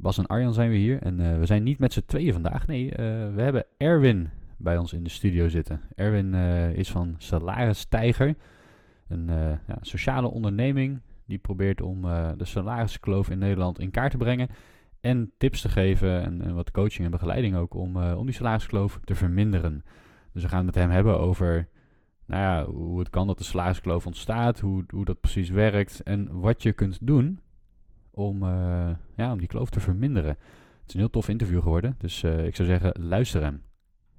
Bas en Arjan zijn we hier en eh, we zijn niet met z'n tweeën vandaag. Nee, eh, we hebben Erwin bij ons in de studio zitten. Erwin eh, is van Salaris Tijger, een ja, sociale onderneming die probeert om de salariskloof in Nederland in kaart te brengen. En tips te geven en, wat coaching en begeleiding ook om, om die salariskloof te verminderen. Dus we gaan het met hem hebben over nou ja, hoe het kan dat de salariskloof ontstaat, hoe, hoe dat precies werkt en wat je kunt doen om, uh, ja, om die kloof te verminderen. Het is een heel tof interview geworden, dus uh, ik zou zeggen, luister hem.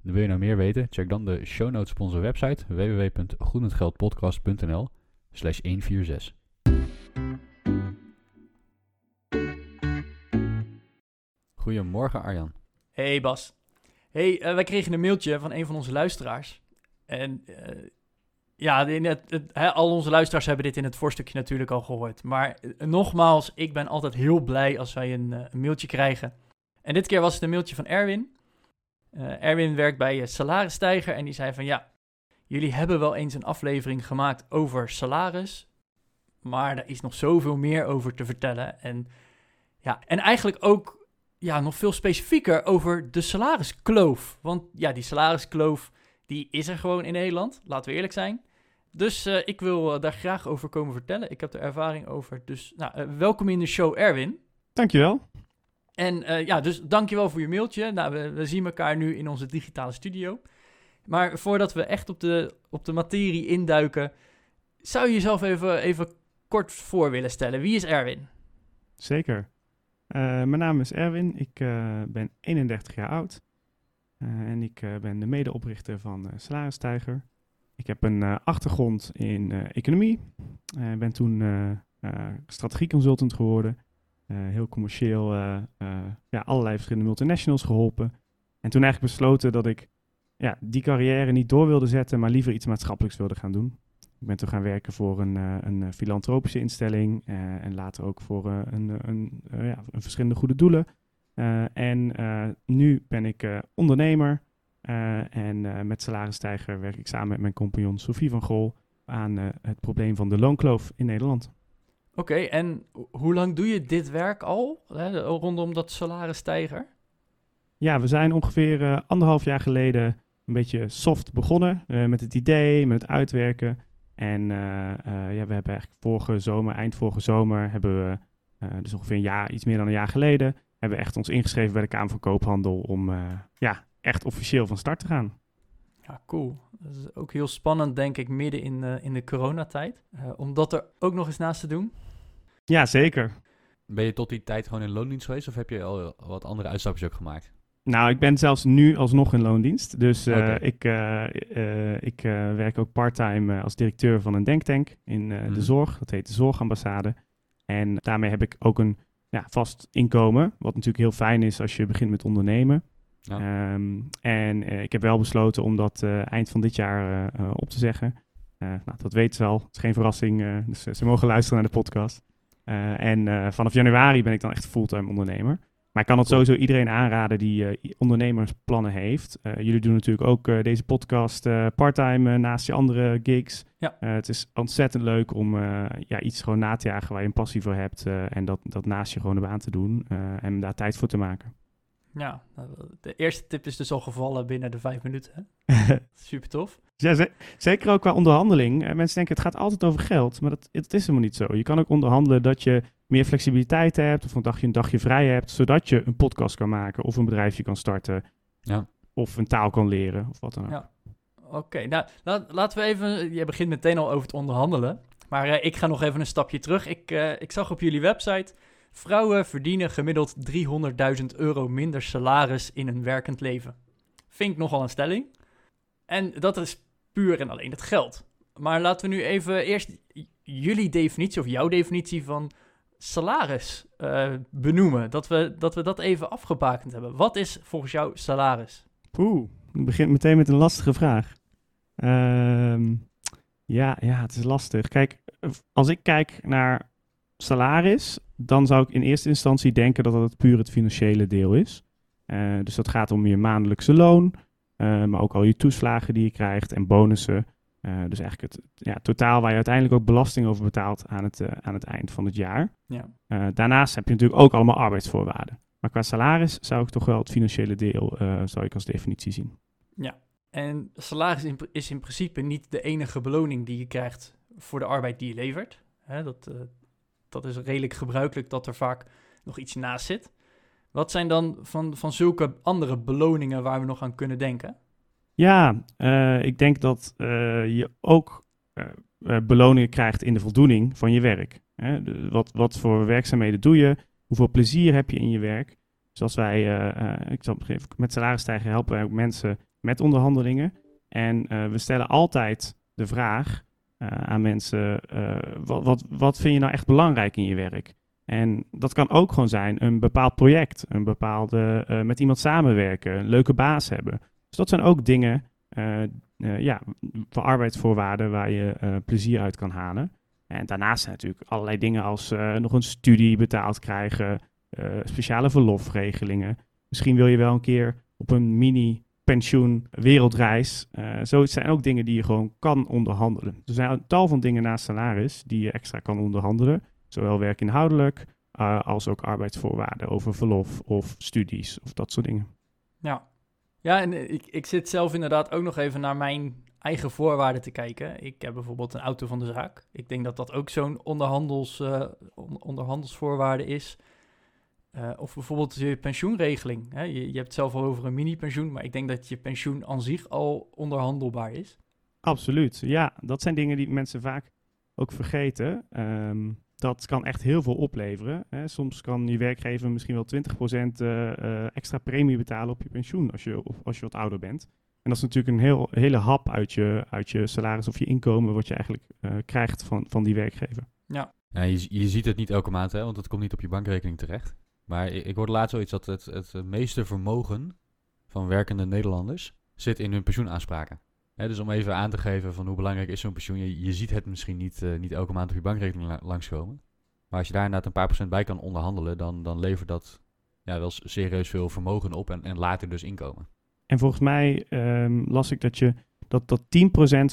wil je nou meer weten? Check dan de show notes op onze website www.goedmetgeldpodcast.nl slash 146. Goedemorgen Arjan. Hey Bas. Hey, uh, wij kregen een mailtje van een van onze luisteraars. En ja, het, het, al onze luisteraars hebben dit in het voorstukje natuurlijk al gehoord. Maar eh, nogmaals, ik ben altijd heel blij als wij een, eh, een, mailtje krijgen. En dit keer was het een mailtje van Erwin. Uh, Erwin werkt bij Salarisstijger en die zei van ja, jullie hebben wel eens een aflevering gemaakt over salaris. Maar er is nog zoveel meer over te vertellen. En, ja, en eigenlijk ook ja, nog veel specifieker over de salariskloof. Want ja, die salariskloof die is er gewoon in Nederland, laten we eerlijk zijn. Dus uh, ik wil uh, daar graag over komen vertellen. Ik heb er ervaring over. Dus nou, uh, welkom in de show, Erwin. Dankjewel. En ja, dus dankjewel voor je mailtje. Nou, we, we, zien elkaar nu in onze digitale studio. Maar voordat we echt op de, op de materie induiken, zou je jezelf even, even kort voor willen stellen. Wie is Erwin? Zeker. mijn naam is Erwin. Ik ben 31 jaar oud. en ik ben de medeoprichter van Salaristijger. Ik heb een uh, achtergrond in uh, economie. Ik ben toen strategieconsultant geworden. heel commercieel ja, allerlei verschillende multinationals geholpen. En toen eigenlijk besloten dat ik ja, die carrière niet door wilde zetten, maar liever iets maatschappelijks wilde gaan doen. Ik ben toen gaan werken voor een, een filantropische instelling en later ook voor een, een, ja, een verschillende goede doelen. en nu ben ik ondernemer, uh, en uh, met Salarisstijger werk ik samen met mijn compagnon Sophie van Gol aan uh, het probleem van de loonkloof in Nederland. Oké, okay, en hoe lang doe je dit werk al, hè, rondom dat Salarisstijger? Ja, we zijn ongeveer anderhalf jaar geleden een beetje soft begonnen met het idee, met het uitwerken. En ja, we hebben eigenlijk vorige zomer, eind vorige zomer, hebben we, dus ongeveer een jaar, iets meer dan een jaar geleden, hebben we echt ons ingeschreven bij de Kamer van Koophandel om ja, echt officieel van start te gaan. Ja, cool. Dat is ook heel spannend, denk ik, midden in, uh, in de coronatijd. Uh, om dat er ook nog eens naast te doen. Ja, zeker. Ben je tot die tijd gewoon in loondienst geweest of heb je al wat andere uitstapjes ook gemaakt? Nou, ik ben zelfs nu alsnog in loondienst. Dus uh, okay. ik, ik werk ook parttime als directeur van een denktank in mm. de zorg. Dat heet de Zorgambassade. En daarmee heb ik ook een ja, vast inkomen. Wat natuurlijk heel fijn is als je begint met ondernemen. Ja. Um, en uh, ik heb wel besloten om dat uh, eind van dit jaar uh, op te zeggen. nou, dat weten ze al. Het is geen verrassing. dus ze mogen luisteren naar de podcast. en vanaf januari ben ik dan echt fulltime ondernemer. Maar ik kan het sowieso iedereen aanraden die ondernemersplannen heeft. jullie doen natuurlijk ook deze podcast parttime naast je andere gigs. Ja. het is ontzettend leuk om ja, iets gewoon na te jagen waar je een passie voor hebt. en dat, dat naast je gewoon baan te doen. en daar tijd voor te maken. Ja, nou, de eerste tip is dus al gevallen binnen de vijf minuten. Super tof. Ja, zeker ook qua onderhandeling. Mensen denken het gaat altijd over geld, maar dat, het is helemaal niet zo. Je kan ook onderhandelen dat je meer flexibiliteit hebt of een dagje, een dagje vrij hebt, zodat je een podcast kan maken of een bedrijfje kan starten ja. of een taal kan leren of wat dan ook. Ja. Oké, nou laat, laten we even, je begint meteen al over het onderhandelen, maar uh, ik ga nog even een stapje terug. Ik, uh, ik zag op jullie website Vrouwen verdienen gemiddeld 300.000 euro minder salaris in een werkend leven. Vind ik nogal een stelling. En dat is puur en alleen het geld. Maar laten we nu even eerst jullie definitie of jouw definitie van salaris benoemen. Dat we, dat we dat even afgebakend hebben. Wat is volgens jou salaris? Poeh, ik begin meteen met een lastige vraag. Ehm, ja, ja, het is lastig. Kijk, als ik kijk naar salaris, dan zou ik in eerste instantie denken dat het puur het financiële deel is. Uh, dus dat gaat om je maandelijkse loon, uh, maar ook al je toeslagen die je krijgt en bonussen. Uh, dus eigenlijk het ja, totaal waar je uiteindelijk ook belasting over betaalt aan het, aan het eind van het jaar. Ja. daarnaast heb je natuurlijk ook allemaal arbeidsvoorwaarden. Maar qua salaris zou ik toch wel het financiële deel zou ik als definitie zien. Ja, en salaris is in principe niet de enige beloning die je krijgt voor de arbeid die je levert. Hè, dat, dat is redelijk gebruikelijk dat er vaak nog iets naast zit. Wat zijn dan van, van zulke andere beloningen waar we nog aan kunnen denken? Ja, uh, ik denk dat uh, je ook uh, beloningen krijgt in de voldoening van je werk. Hè? Wat, wat voor werkzaamheden doe je? Hoeveel plezier heb je in je werk? Zoals wij, ik zal even met salarisstijgen helpen wij ook mensen met onderhandelingen. En we stellen altijd de vraag aan mensen, wat, wat, wat vind je nou echt belangrijk in je werk? En dat kan ook gewoon zijn een bepaald project, een bepaalde uh, met iemand samenwerken, een leuke baas hebben. Dus dat zijn ook dingen, ja, voor arbeidsvoorwaarden waar je plezier uit kan halen. En daarnaast zijn natuurlijk allerlei dingen als nog een studie betaald krijgen, speciale verlofregelingen. Misschien wil je wel een keer op een mini pensioen, wereldreis. zoiets zijn ook dingen die je gewoon kan onderhandelen. Er zijn een tal van dingen naast salaris die je extra kan onderhandelen. Zowel werkinhoudelijk uh, als ook arbeidsvoorwaarden over verlof of studies of dat soort dingen. Ja, ja en ik, ik zit zelf inderdaad ook nog even naar mijn eigen voorwaarden te kijken. Ik heb bijvoorbeeld een auto van de zaak. Ik denk dat dat ook zo'n onderhandels, uh, onderhandelsvoorwaarde is. Uh, of bijvoorbeeld je pensioenregeling. Hè? Je, je hebt het zelf al over een mini-pensioen, maar ik denk dat je pensioen aan zich al onderhandelbaar is. Absoluut, ja. Dat zijn dingen die mensen vaak ook vergeten. Um, dat kan echt heel veel opleveren. Hè. Soms kan je werkgever misschien wel 20% uh, uh, extra premie betalen op je pensioen als je, of als je wat ouder bent. En dat is natuurlijk een heel, hele hap uit je, uit je salaris of je inkomen wat je eigenlijk uh, krijgt van, van die werkgever. Ja. ja je, je ziet het niet elke maand, hè, want het komt niet op je bankrekening terecht. Maar ik, hoorde laatst zoiets dat het, het meeste vermogen van werkende Nederlanders zit in hun pensioenaanspraken. Dus om even aan te geven van hoe belangrijk is zo'n pensioen. Je, je ziet het misschien niet, uh, niet elke maand op je bankrekening langskomen. Maar als je daar inderdaad een paar procent bij kan onderhandelen, dan, dan levert dat ja, wel serieus veel vermogen op en, en later dus inkomen. En volgens mij um, las ik dat, je, dat, dat 10%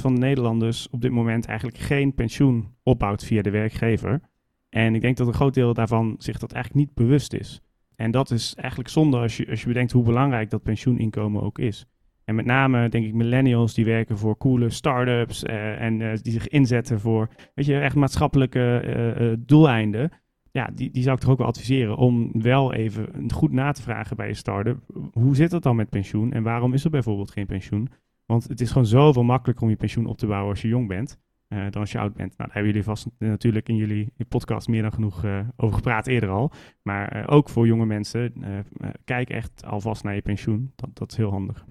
van de Nederlanders op dit moment eigenlijk geen pensioen opbouwt via de werkgever. En ik denk dat een groot deel daarvan zich dat eigenlijk niet bewust is. En dat is eigenlijk zonde als je, als je bedenkt hoe belangrijk dat pensioeninkomen ook is. En met name denk ik millennials die werken voor coole start-ups uh, en uh, die zich inzetten voor weet je, echt maatschappelijke uh, doeleinden. Ja, die, die zou ik toch ook wel adviseren om wel even goed na te vragen bij je start-up. Hoe zit het dan met pensioen en waarom is er bijvoorbeeld geen pensioen? Want het is gewoon zoveel makkelijker om je pensioen op te bouwen als je jong bent. Dan als je oud bent. Nou, daar hebben jullie vast natuurlijk in jullie podcast meer dan genoeg over gepraat eerder al. Maar ook voor jonge mensen, kijk echt alvast naar je pensioen. Dat, dat is heel handig.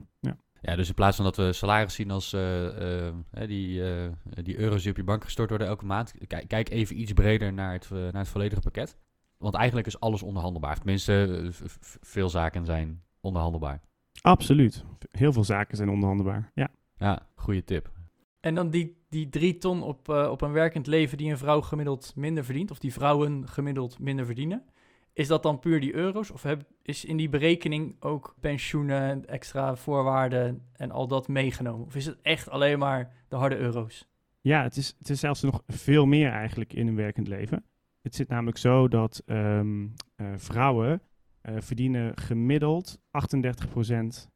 Ja, dus in plaats van dat we salaris zien als uh, uh, die, uh, die euro's die op je bank gestort worden elke maand, kijk, kijk even iets breder naar het, naar het volledige pakket. Want eigenlijk is alles onderhandelbaar. Tenminste, veel zaken zijn onderhandelbaar. Absoluut. Heel veel zaken zijn onderhandelbaar. Ja, ja goede tip. En dan die, die drie ton op, op een werkend leven die een vrouw gemiddeld minder verdient, of die vrouwen gemiddeld minder verdienen. Is dat dan puur die euro's? Of is in die berekening ook pensioenen, extra voorwaarden en al dat meegenomen? Of is het echt alleen maar de harde euro's? Ja, het is, het is zelfs nog veel meer eigenlijk in een werkend leven. Het zit namelijk zo dat um, uh, vrouwen uh, verdienen gemiddeld 38%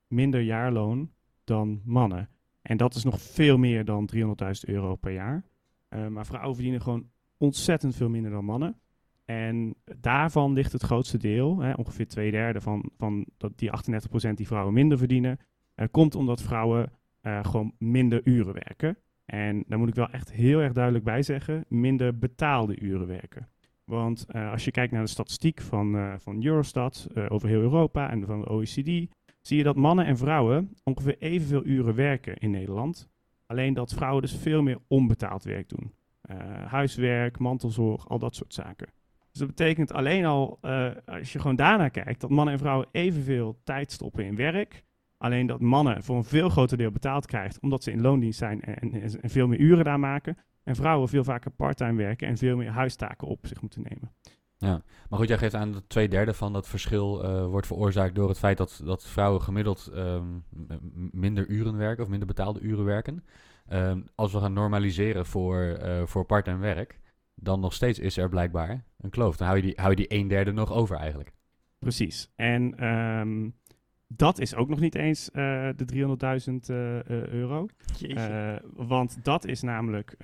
minder jaarloon dan mannen. En dat is nog veel meer dan 300.000 euro per jaar. Uh, maar vrouwen verdienen gewoon ontzettend veel minder dan mannen. En daarvan ligt het grootste deel, hè, ongeveer twee derde van, van dat, die 38% die vrouwen minder verdienen, uh, komt omdat vrouwen uh, gewoon minder uren werken. En daar moet ik wel echt heel erg duidelijk bij zeggen, minder betaalde uren werken. Want als je kijkt naar de statistiek van, van Eurostat over heel Europa en van de OECD, zie je dat mannen en vrouwen ongeveer evenveel uren werken in Nederland. Alleen dat vrouwen dus veel meer onbetaald werk doen. huiswerk, mantelzorg, al dat soort zaken. Dus dat betekent alleen al, uh, als je gewoon daarnaar kijkt, dat mannen en vrouwen evenveel tijd stoppen in werk. Alleen dat mannen voor een veel groter deel betaald krijgen, omdat ze in loondienst zijn en, en, veel meer uren daar maken. En vrouwen veel vaker parttime werken en veel meer huistaken op zich moeten nemen. Ja, maar goed, jij geeft aan dat twee derde van dat verschil uh, wordt veroorzaakt door het feit dat, dat vrouwen gemiddeld um, minder uren werken of minder betaalde uren werken. Um, als we gaan normaliseren voor, uh, voor part-time werk, dan nog steeds is er blijkbaar een kloof. Dan hou je die, hou je die een derde nog over eigenlijk. Precies. En um, dat is ook nog niet eens uh, de 300.000 uh, euro. want dat is namelijk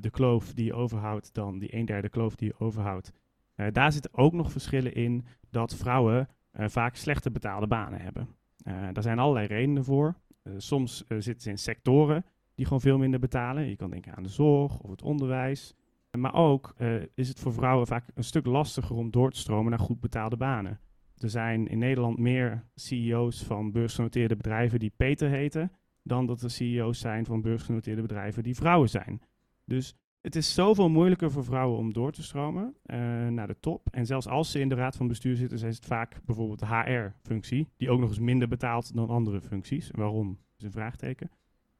de kloof die je overhoudt dan die een derde kloof die je overhoudt uh, daar zitten ook nog verschillen in dat vrouwen uh, vaak slechter betaalde banen hebben. Uh, daar zijn allerlei redenen voor. soms zitten ze in sectoren die gewoon veel minder betalen. Je kan denken aan de zorg of het onderwijs. Maar ook is het voor vrouwen vaak een stuk lastiger om door te stromen naar goed betaalde banen. Er zijn in Nederland meer CEO's van beursgenoteerde bedrijven die Peter heten, dan dat er CEO's zijn van beursgenoteerde bedrijven die vrouwen zijn. Dus het is zoveel moeilijker voor vrouwen om door te stromen uh, naar de top. En zelfs als ze in de raad van bestuur zitten, is het vaak bijvoorbeeld de HR-functie, die ook nog eens minder betaalt dan andere functies. Waarom? is een vraagteken.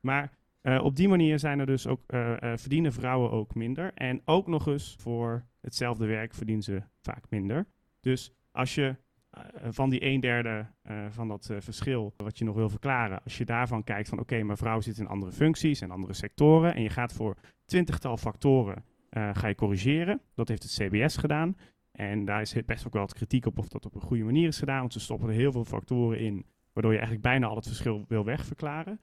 Maar uh, op die manier zijn er dus ook, uh, verdienen vrouwen ook minder. En ook nog eens voor hetzelfde werk verdienen ze vaak minder. Dus als je van die een derde van dat verschil, wat je nog wil verklaren, als je daarvan kijkt van oké, maar vrouwen zitten in andere functies en andere sectoren en je gaat voor twintigtal factoren ga je corrigeren. Dat heeft het CBS gedaan. En daar is best ook wel wat kritiek op of dat op een goede manier is gedaan. Want ze stoppen er heel veel factoren in, waardoor je eigenlijk bijna al het verschil wil wegverklaren.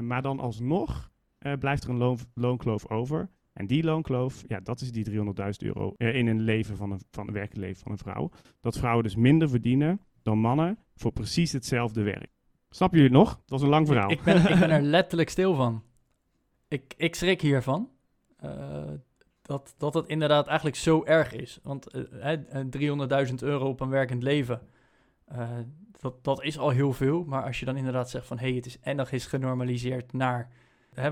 Maar dan alsnog blijft er een loon, loonkloof over. En die loonkloof, ja, dat is die 300.000 euro in een leven van een, van een werkend leven van een vrouw. Dat vrouwen dus minder verdienen dan mannen voor precies hetzelfde werk. Snap jullie het nog? Dat was een lang verhaal. Ik, ik, ben, ik ben er letterlijk stil van ik, ik schrik hiervan. Uh, dat, dat het inderdaad eigenlijk zo erg is. Want uh, uh, 300.000 euro op een werkend leven, uh, dat, dat is al heel veel. Maar als je dan inderdaad zegt van... hé, hey, het is en nog is genormaliseerd naar...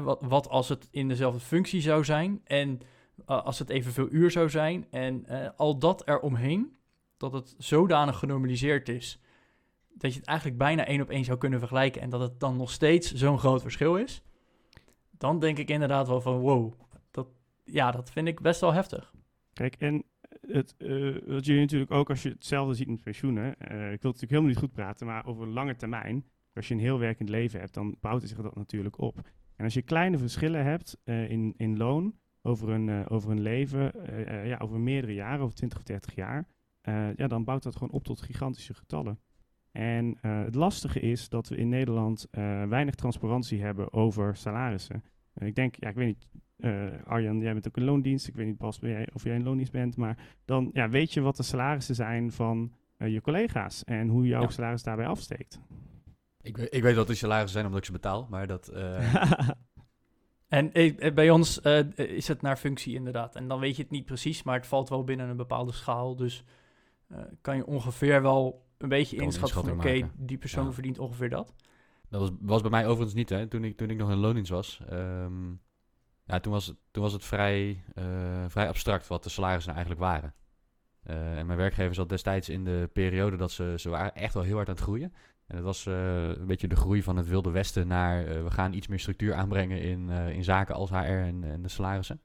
Wat, wat als het in dezelfde functie zou zijn... en als het evenveel uur zou zijn... en al dat eromheen... dat het zodanig genormaliseerd is... dat je het eigenlijk bijna één op één zou kunnen vergelijken... en dat het dan nog steeds zo'n groot verschil is dan denk ik inderdaad wel van wow, dat, ja, dat vind ik best wel heftig. Kijk, en het, uh, wat jullie natuurlijk ook als je hetzelfde ziet met pensioenen, ik wil het natuurlijk helemaal niet goed praten, maar over lange termijn, als je een heel werkend leven hebt, dan bouwt zich dat natuurlijk op. En als je kleine verschillen hebt uh, in, in loon over een, over een leven, ja, over meerdere jaren, over 20 of 30 jaar, ja, dan bouwt dat gewoon op tot gigantische getallen. En het lastige is dat we in Nederland weinig transparantie hebben over salarissen. Ik denk, ja, ik weet niet, Arjan, jij bent ook een loondienst. Ik weet niet, Bas, jij, of jij een loondienst bent. Maar dan ja, weet je wat de salarissen zijn van je collega's en hoe jouw ja. salaris daarbij afsteekt. Ik, ik weet wat de salarissen zijn omdat ik ze betaal, maar dat... en bij ons is het naar functie inderdaad. En dan weet je het niet precies, maar het valt wel binnen een bepaalde schaal. Dus kan je ongeveer wel een beetje inschatten van oké, die persoon verdient ongeveer dat. Dat was, was bij mij overigens niet, hè. Toen ik, toen ik nog in loondienst was, um, ja, toen was, toen was het vrij, uh, vrij abstract wat de salarissen eigenlijk waren. Uh, en mijn werkgever zat destijds in de periode dat ze, ze waren echt wel heel hard aan het groeien. En dat was uh, een beetje de groei van het Wilde Westen naar we gaan iets meer structuur aanbrengen in, in zaken als HR en, en de salarissen.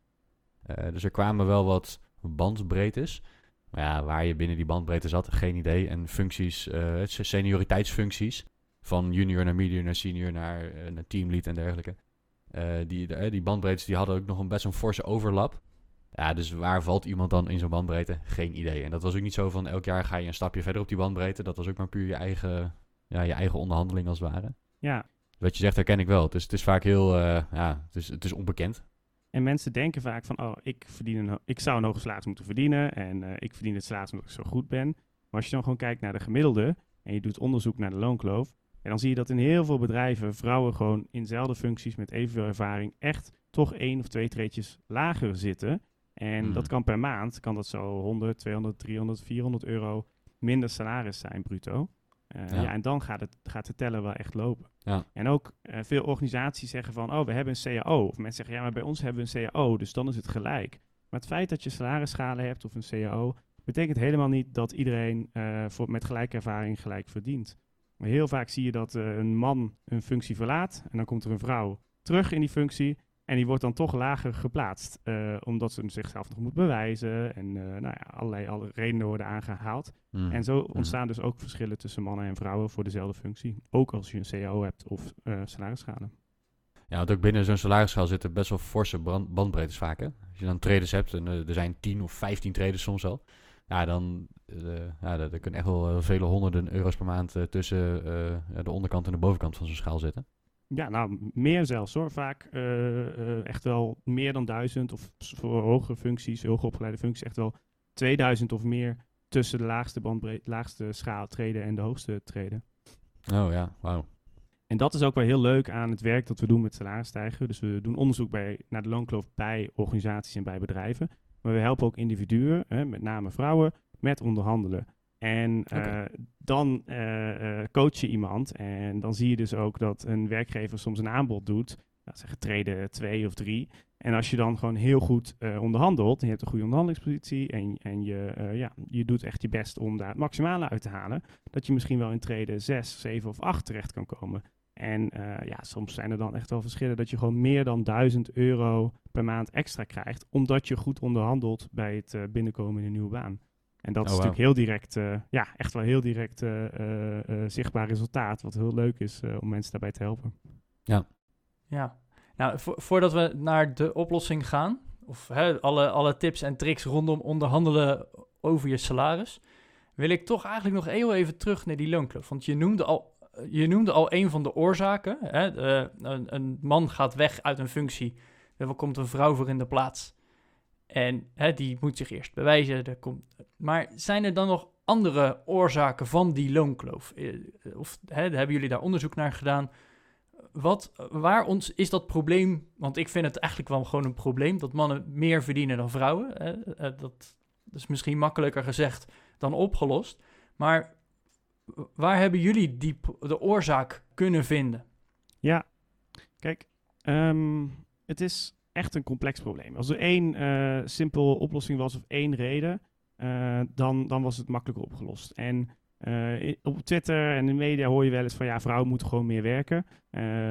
dus er kwamen wel wat bandbreedtes. Maar ja, waar je binnen die bandbreedte zat, geen idee. En functies, senioriteitsfuncties, van junior naar medium naar senior naar, naar teamlead en dergelijke. Die, die bandbreedtes die hadden ook nog een best een forse overlap. Ja, dus waar valt iemand dan in zo'n bandbreedte? Geen idee. En dat was ook niet zo van elk jaar ga je een stapje verder op die bandbreedte. Dat was ook maar puur je eigen, ja, je eigen onderhandeling als het ware. Ja. Wat je zegt herken ik wel. Dus het is vaak heel, ja, het is, het is onbekend. En mensen denken vaak van, oh, ik, verdien een, ik zou een hoge salaris moeten verdienen en uh, ik verdien het salaris omdat ik zo goed ben. Maar als je dan gewoon kijkt naar de gemiddelde en je doet onderzoek naar de loonkloof, en dan zie je dat in heel veel bedrijven vrouwen gewoon in dezelfde functies met evenveel ervaring echt toch één of twee treetjes lager zitten. En dat hmm. kan per maand, kan dat zo 100, 200, 300, 400 euro minder salaris zijn bruto. Uh, ja. ja. en dan gaat het, gaat het tellen wel echt lopen. Ja. En ook uh, veel organisaties zeggen van, oh, we hebben een CAO. Of mensen zeggen, ja, maar bij ons hebben we een CAO, dus dan is het gelijk. Maar het feit dat je salarisschalen hebt of een CAO, betekent helemaal niet dat iedereen voor, met gelijke ervaring gelijk verdient. Maar heel vaak zie je dat een man een functie verlaat en dan komt er een vrouw terug in die functie en die wordt dan toch lager geplaatst, uh, omdat ze zichzelf nog moet bewijzen en uh, nou ja, allerlei alle redenen worden aangehaald. Hmm. En zo hmm. ontstaan dus ook verschillen tussen mannen en vrouwen voor dezelfde functie. Ook als je een CAO hebt of uh, salarisschalen. Ja, want ook binnen zo'n salarisschaal zitten best wel forse bandbreedtes vaak. Hè? Als je dan traders hebt, en er zijn 10 of 15 traders soms al. Ja, dan ja, er kunnen echt wel vele honderden euro's per maand tussen de onderkant en de bovenkant van zo'n schaal zitten. Ja, nou, meer zelfs hoor. Vaak uh, uh, echt wel meer dan duizend. Of voor hogere functies, hoogopgeleide functies, echt wel 2000 of meer tussen de laagste, bandbreedte, laagste schaal treden en de hoogste treden. Oh ja, wauw. En dat is ook wel heel leuk aan het werk dat we doen met salarisstijgen. Dus we doen onderzoek bij, naar de loonkloof bij organisaties en bij bedrijven. Maar we helpen ook individuen, hè, met name vrouwen, met onderhandelen. En uh, dan uh, coach je iemand en dan zie je dus ook dat een werkgever soms een aanbod doet. Dat zeggen treden twee of drie. En als je dan gewoon heel goed onderhandelt en je hebt een goede onderhandelingspositie en, en je, ja, je doet echt je best om daar het maximale uit te halen, dat je misschien wel in treden zes, zeven of acht terecht kan komen. En ja, soms zijn er dan echt wel verschillen dat je gewoon meer dan 1000 euro per maand extra krijgt, omdat je goed onderhandelt bij het binnenkomen in een nieuwe baan. En dat is oh, natuurlijk heel direct, uh, ja, echt wel heel direct uh, uh, zichtbaar resultaat. Wat heel leuk is om mensen daarbij te helpen. Ja. Ja. Nou, voordat we naar de oplossing gaan, of hè, alle, alle tips en tricks rondom onderhandelen over je salaris, wil ik toch eigenlijk nog heel even terug naar die loonkloof. Want je noemde al, je noemde al een van de oorzaken. Hè? een, een man gaat weg uit een functie, er komt een vrouw voor in de plaats. En hè, die moet zich eerst bewijzen. Er komt... Maar zijn er dan nog andere oorzaken van die loonkloof? Eh, of hè, hebben jullie daar onderzoek naar gedaan? Wat, waar ons is dat probleem? Want ik vind het eigenlijk wel gewoon een probleem dat mannen meer verdienen dan vrouwen. Hè? Eh, dat is misschien makkelijker gezegd dan opgelost. Maar waar hebben jullie die, de oorzaak kunnen vinden? Ja, kijk, um, het is echt een complex probleem. Als er één uh, simpel oplossing was of één reden, uh, dan, dan was het makkelijker opgelost. En uh, op Twitter en in de media hoor je wel eens van ja, vrouwen moeten gewoon meer werken.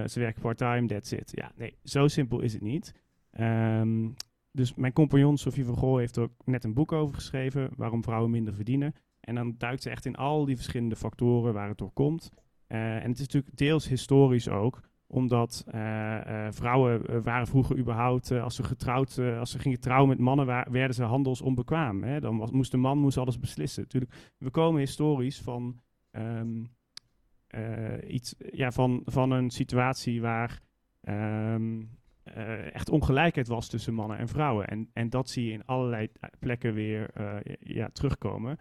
ze werken part-time, that's it. Ja, nee, zo simpel is het niet. Um, dus mijn compagnon Sophie van Gool heeft er ook net een boek over geschreven, waarom vrouwen minder verdienen. En dan duikt ze echt in al die verschillende factoren waar het door komt. en het is natuurlijk deels historisch ook omdat uh, vrouwen eh, waren vroeger überhaupt, als ze getrouwd, als ze gingen trouwen met mannen, werden ze handelsonbekwaam. Hè? Dan moest de man moest alles beslissen. Natuurlijk, we komen historisch van, um, iets, ja, van, van een situatie waar um, echt ongelijkheid was tussen mannen en vrouwen. En, en dat zie je in allerlei plekken weer ja, terugkomen.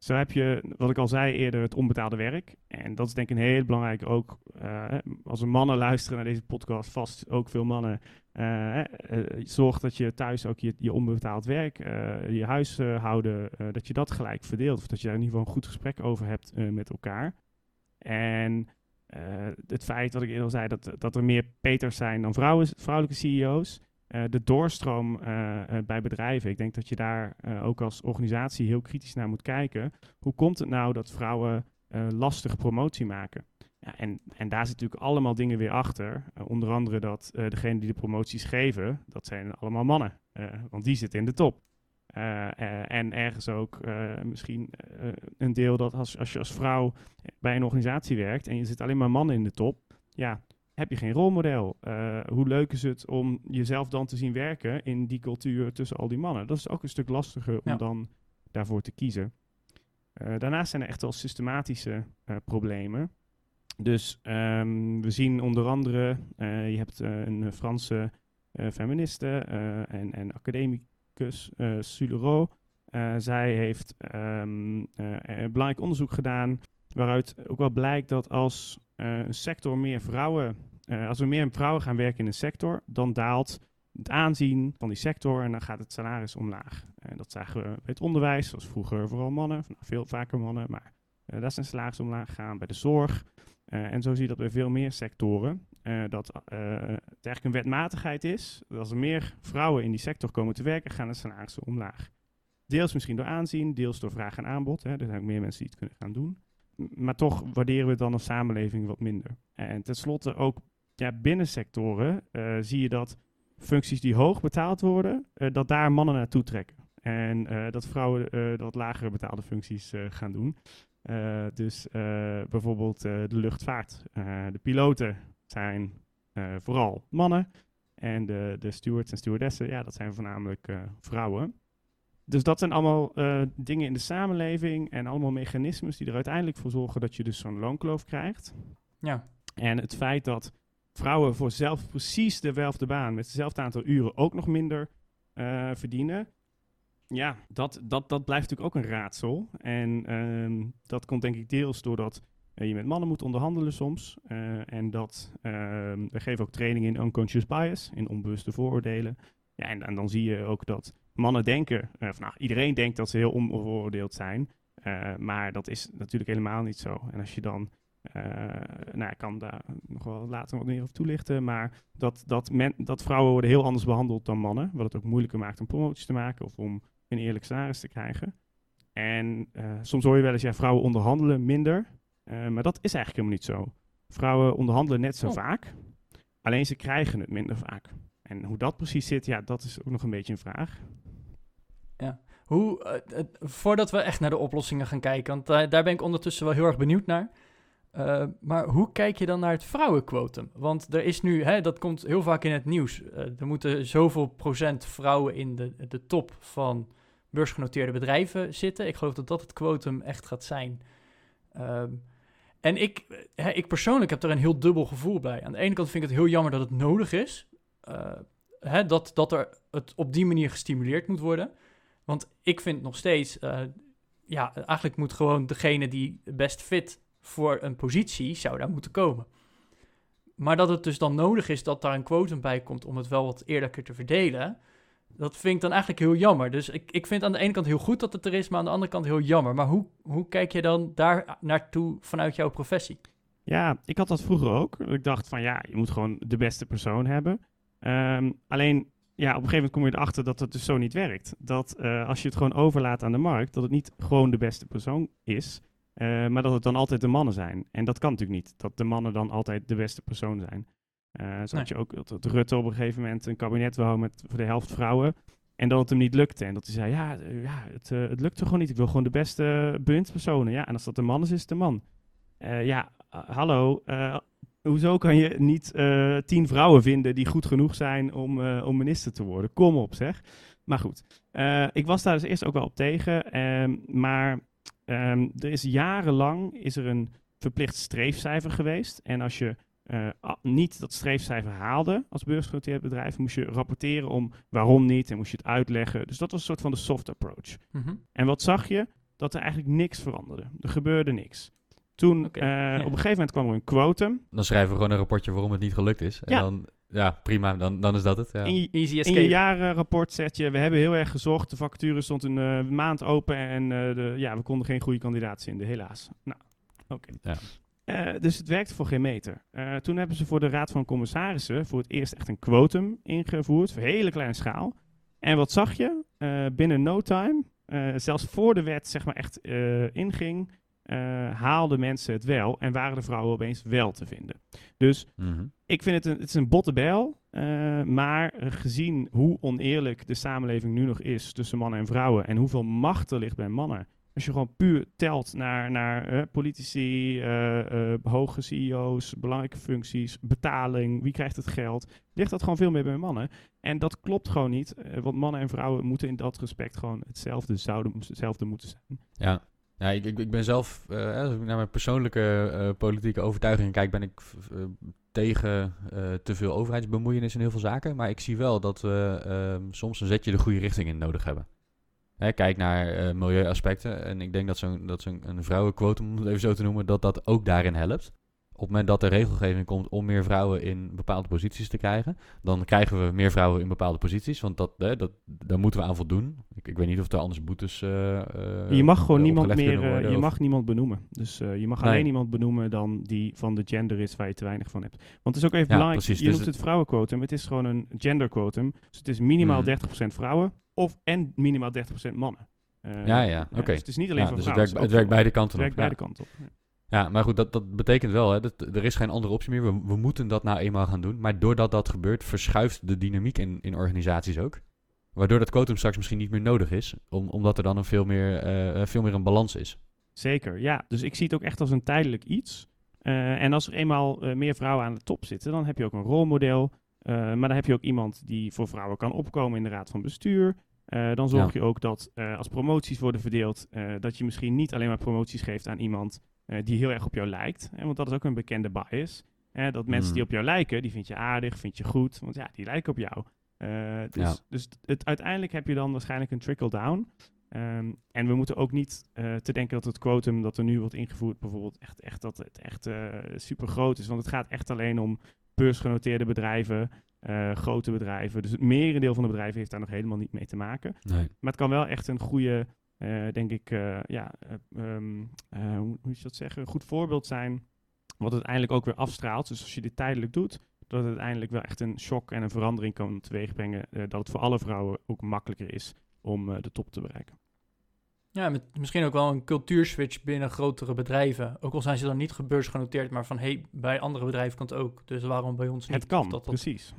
Zo heb je, wat ik al zei eerder, het onbetaalde werk. En dat is denk ik een heel belangrijk ook. Uh, als er mannen luisteren naar deze podcast, vast ook veel mannen. Uh, zorg dat je thuis ook je, je onbetaald werk, je huishouden, dat je dat gelijk verdeelt. Of dat je daar in ieder geval een goed gesprek over hebt met elkaar. En het feit, wat ik eerder zei, dat, dat er meer peters zijn dan vrouwen, vrouwelijke CEO's. Eh, de doorstroom eh, eh, bij bedrijven. Ik denk dat je daar ook als organisatie heel kritisch naar moet kijken. Hoe komt het nou dat vrouwen lastige promotie maken? Ja, en, en daar zitten natuurlijk allemaal dingen weer achter. onder andere dat degene die de promoties geven, dat zijn allemaal mannen. want die zitten in de top. en ergens ook misschien een deel dat als, als je als vrouw bij een organisatie werkt en je zit alleen maar mannen in de top, ja, heb je geen rolmodel. Uh, hoe leuk is het om jezelf dan te zien werken in die cultuur tussen al die mannen? Dat is ook een stuk lastiger om dan daarvoor te kiezen. Uh, daarnaast zijn er echt wel systematische uh, problemen. Dus um, we zien onder andere, je hebt een Franse feministe en, en academicus, uh, zij heeft um, een belangrijk onderzoek gedaan waaruit ook wel blijkt dat als een sector meer vrouwen uh, als er meer vrouwen gaan werken in een sector, dan daalt het aanzien van die sector en dan gaat het salaris omlaag. En dat zagen we bij het onderwijs, zoals vroeger vooral mannen, nou, veel vaker mannen, maar uh, daar zijn salaris omlaag gegaan bij de zorg. En zo zie je dat bij veel meer sectoren. dat het eigenlijk een wetmatigheid is. Dat als er meer vrouwen in die sector komen te werken, gaan de salarissen omlaag. Deels misschien door aanzien, deels door vraag en aanbod. Hè. Er zijn ook meer mensen die het kunnen gaan doen. Maar toch waarderen we dan als samenleving wat minder. En tenslotte ook ja, binnen sectoren zie je dat functies die hoog betaald worden, dat daar mannen naartoe trekken. En dat vrouwen dat lagere betaalde functies gaan doen. Dus bijvoorbeeld de luchtvaart. de piloten zijn vooral mannen. En de, de stewards en stewardessen, ja, dat zijn voornamelijk vrouwen. Dus dat zijn allemaal dingen in de samenleving en allemaal mechanismes die er uiteindelijk voor zorgen dat je dus zo'n loonkloof krijgt. Ja. En het feit dat vrouwen voor zelf precies dezelfde baan met hetzelfde aantal uren ook nog minder verdienen, ja, dat, dat, dat blijft natuurlijk ook een raadsel. En ehm, dat komt denk ik deels doordat uh, je met mannen moet onderhandelen soms. Uh, en dat ehm, we geven ook training in unconscious bias, in onbewuste vooroordelen. Ja, en, dan zie je ook dat mannen denken, van, nou, iedereen denkt dat ze heel onbevooroordeeld zijn. maar dat is natuurlijk helemaal niet zo. En als je dan nou, ik kan daar nog wel later wat meer over toelichten. Maar dat, dat, men, dat vrouwen worden heel anders behandeld dan mannen. Wat het ook moeilijker maakt om promoties te maken of om een eerlijk salaris te krijgen. En uh, soms hoor je wel eens, ja, vrouwen onderhandelen minder. Uh, maar dat is eigenlijk helemaal niet zo. Vrouwen onderhandelen net zo oh. vaak, alleen ze krijgen het minder vaak. En hoe dat precies zit, ja, dat is ook nog een beetje een vraag. Ja, hoe, voordat we echt naar de oplossingen gaan kijken, want daar ben ik ondertussen wel heel erg benieuwd naar. Uh, maar hoe kijk je dan naar het vrouwenquotum? Want er is nu, hè, dat komt heel vaak in het nieuws. Uh, er moeten zoveel procent vrouwen in de, de top van beursgenoteerde bedrijven zitten. Ik geloof dat dat het quotum echt gaat zijn. Um, en ik, hè, ik persoonlijk heb er een heel dubbel gevoel bij. Aan de ene kant vind ik het heel jammer dat het nodig is. Uh, hè, dat, dat er het op die manier gestimuleerd moet worden. Want ik vind nog steeds, ja, eigenlijk moet gewoon degene die best fit voor een positie zou daar moeten komen. Maar dat het dus dan nodig is dat daar een quotum bij komt om het wel wat eerlijker te verdelen, dat vind ik dan eigenlijk heel jammer. Dus ik, ik vind aan de ene kant heel goed dat het er is, maar aan de andere kant heel jammer. Maar hoe, hoe kijk je dan daar naartoe vanuit jouw professie? Ja, ik had dat vroeger ook. Ik dacht van ja, je moet gewoon de beste persoon hebben. Um, alleen ja, op een gegeven moment kom je erachter dat het dus zo niet werkt. Dat uh, als je het gewoon overlaat aan de markt, dat het niet gewoon de beste persoon is, uh, maar dat het dan altijd de mannen zijn. En dat kan natuurlijk niet, dat de mannen dan altijd de beste persoon zijn. Uh, zo had je ook dat Rutte op een gegeven moment een kabinet wou met voor de helft vrouwen. En dat het hem niet lukte. En dat hij zei, ja, uh, ja het, uh, het lukte gewoon niet. Ik wil gewoon de beste bewindspersonen. Ja, en als dat de man is, is het de man. ja, hallo. hoezo kan je niet tien vrouwen vinden die goed genoeg zijn om, om minister te worden? Kom op, zeg. Maar goed, ik was daar dus eerst ook wel op tegen. Ehm, maar um, er is jarenlang is er een verplicht streefcijfer geweest. En als je uh, niet dat streefcijfer haalde als beursgenoteerd bedrijf, moest je rapporteren om waarom niet en moest je het uitleggen. Dus dat was een soort van de soft approach. Mm -hmm. En wat zag je? Dat er eigenlijk niks veranderde. Er gebeurde niks. Toen okay. uh, op een gegeven moment kwam er een quotum. Dan schrijven we gewoon een rapportje waarom het niet gelukt is. En ja. dan ja, prima, dan, dan is dat het. Ja. In, je, Easy in je jarenrapport zet je, we hebben heel erg gezocht, de vacature stond een uh, maand open en uh, de, ja, we konden geen goede kandidaat vinden, helaas. Nou, oké. Okay. Ja. Uh, dus het werkte voor geen meter. toen hebben ze voor de Raad van Commissarissen voor het eerst echt een quotum ingevoerd, voor hele kleine schaal. En wat zag je? binnen no time, zelfs voor de wet zeg maar echt inging, uh, haalden mensen het wel en waren de vrouwen opeens wel te vinden. Dus mm -hmm. ik vind het een, het is een botte bijl, uh, maar gezien hoe oneerlijk de samenleving nu nog is tussen mannen en vrouwen en hoeveel macht er ligt bij mannen. Als je gewoon puur telt naar, naar uh, politici, hoge CEO's, belangrijke functies, betaling, wie krijgt het geld, ligt dat gewoon veel meer bij mannen. En dat klopt gewoon niet, want mannen en vrouwen moeten in dat respect gewoon hetzelfde zouden hetzelfde moeten zijn. Ja, ja, ik, ik, ben zelf, uh, als ik naar mijn persoonlijke uh, politieke overtuigingen kijk, ben ik uh, tegen te veel overheidsbemoeienis in heel veel zaken. Maar ik zie wel dat we ehm, soms een zetje de goede richting in nodig hebben. Hè, kijk naar milieuaspecten. En ik denk dat zo'n dat zo'n een vrouwenquotum, om het even zo te noemen, dat dat ook daarin helpt. Op het moment dat er regelgeving komt om meer vrouwen in bepaalde posities te krijgen, dan krijgen we meer vrouwen in bepaalde posities. Want dat, hè, dat, daar moeten we aan voldoen. Ik, ik weet niet of er anders boetes. Uh, je mag gewoon niemand meer. je mag niemand benoemen. Dus je mag alleen iemand benoemen dan die van de gender is waar je te weinig van hebt. Want het is ook even belangrijk. Precies, je dus noemt het vrouwenquotum. Het is gewoon een genderquotum. Dus het is minimaal 30% mm. vrouwen of en minimaal 30% mannen. ja, ja, oké. dus het is niet alleen van dus vrouwen. Het werkt, het werkt beide kanten op. Het werkt beide kanten op. Ja, maar goed, dat, dat betekent wel, hè, dat, er is geen andere optie meer. We, we moeten dat nou eenmaal gaan doen. Maar doordat dat gebeurt, verschuift de dynamiek in, in organisaties ook. Waardoor dat quotum straks misschien niet meer nodig is, om, omdat er dan een veel, meer, uh, veel meer een balans is. Zeker, ja. Dus ik zie het ook echt als een tijdelijk iets. Uh, en als er eenmaal uh, meer vrouwen aan de top zitten, dan heb je ook een rolmodel. maar dan heb je ook iemand die voor vrouwen kan opkomen in de raad van bestuur. dan zorg je ook dat als promoties worden verdeeld, dat je misschien niet alleen maar promoties geeft aan iemand die heel erg op jou lijkt. Hè, want dat is ook een bekende bias. Hè, dat mensen die mm. op jou lijken, die vind je aardig, vind je goed. Want ja, die lijken op jou. Uh, dus, dus het, uiteindelijk heb je dan waarschijnlijk een trickle-down. Um, en we moeten ook niet uh, te denken dat het quotum dat er nu wordt ingevoerd, bijvoorbeeld echt, echt dat het echt super groot is. Want het gaat echt alleen om beursgenoteerde bedrijven, grote bedrijven. Dus het merendeel van de bedrijven heeft daar nog helemaal niet mee te maken. Nee. Maar het kan wel echt een goede denk ik, uh, ja, um, hoe moet je dat zeggen, een goed voorbeeld zijn, wat het uiteindelijk ook weer afstraalt. Dus als je dit tijdelijk doet, dat het uiteindelijk wel echt een shock en een verandering kan teweegbrengen, dat het voor alle vrouwen ook makkelijker is om de top te bereiken. Ja, met misschien ook wel een cultuurswitch binnen grotere bedrijven. Ook al zijn ze dan niet gebeursgenoteerd, maar van hey, bij andere bedrijven kan het ook. Dus waarom bij ons niet? Het kan, dat, precies.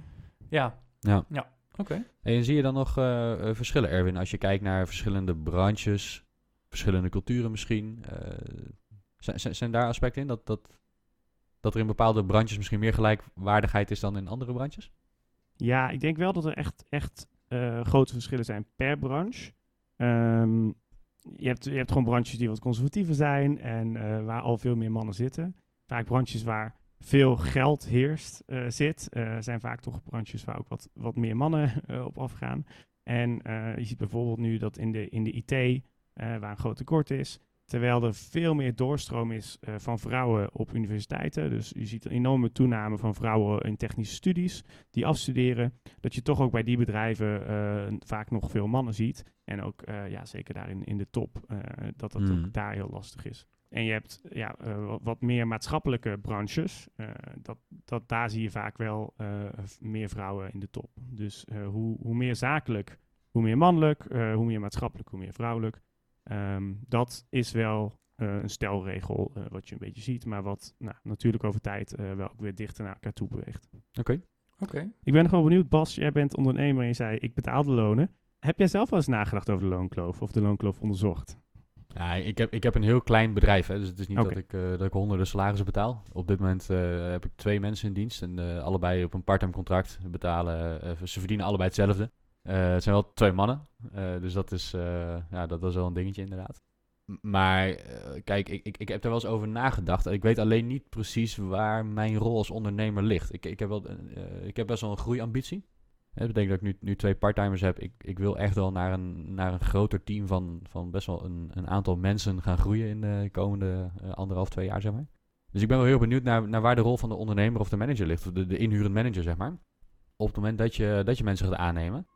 Ja. Ja. ja. Oké. En zie je dan nog uh, verschillen, Erwin, als je kijkt naar verschillende branches, verschillende culturen misschien? Uh, zijn, zijn daar aspecten in dat, dat, dat er in bepaalde branches misschien meer gelijkwaardigheid is dan in andere branches? Ja, ik denk wel dat er echt, echt uh, grote verschillen zijn per branche. Um, je, hebt, je hebt gewoon branches die wat conservatiever zijn en waar al veel meer mannen zitten. Vaak branches waar veel geld heerst, uh, zit, uh, zijn vaak toch branches waar ook wat, wat meer mannen uh, op afgaan. En je ziet bijvoorbeeld nu dat in de, in de IT, waar een groot tekort is, terwijl er veel meer doorstroom is van vrouwen op universiteiten. Dus je ziet een enorme toename van vrouwen in technische studies die afstuderen. Dat je toch ook bij die bedrijven vaak nog veel mannen ziet. En ook ja, zeker daar in, in de top, dat dat ook mm. daar heel lastig is. En je hebt ja, uh, wat meer maatschappelijke branches. Uh, dat, dat, daar zie je vaak wel uh, meer vrouwen in de top. Dus hoe, hoe meer zakelijk, hoe meer mannelijk, hoe meer maatschappelijk, hoe meer vrouwelijk. Um, dat is wel een stelregel wat je een beetje ziet, maar wat nou, natuurlijk over tijd wel ook weer dichter naar elkaar toe beweegt. Oké. Okay. Ik ben nog wel benieuwd, Bas, jij bent ondernemer en je zei ik betaal de lonen. Heb jij zelf wel eens nagedacht over de loonkloof of de loonkloof onderzocht? Ja, ik heb, ik heb een heel klein bedrijf, hè, dus het is niet dat, ik, uh, dat ik honderden salarissen betaal. Op dit moment uh, heb ik twee mensen in dienst en uh, allebei op een parttime contract betalen. ze verdienen allebei hetzelfde. het zijn wel twee mannen, dus dat is, ja, dat, dat is wel een dingetje inderdaad. Maar kijk, ik, ik, ik heb er wel eens over nagedacht. Ik weet alleen niet precies waar mijn rol als ondernemer ligt. Ik, ik, heb, wel, ik heb best wel een groeiambitie. Dat betekent dat ik nu, nu twee parttimers heb. Ik, ik wil echt wel naar een, naar een groter team van, van best wel een, een aantal mensen gaan groeien in de komende uh, anderhalf, twee jaar, zeg maar. Dus ik ben wel heel benieuwd naar, naar waar de rol van de ondernemer of de manager ligt. Of de, de inhurend manager, zeg maar. Op het moment dat je, dat je mensen gaat aannemen.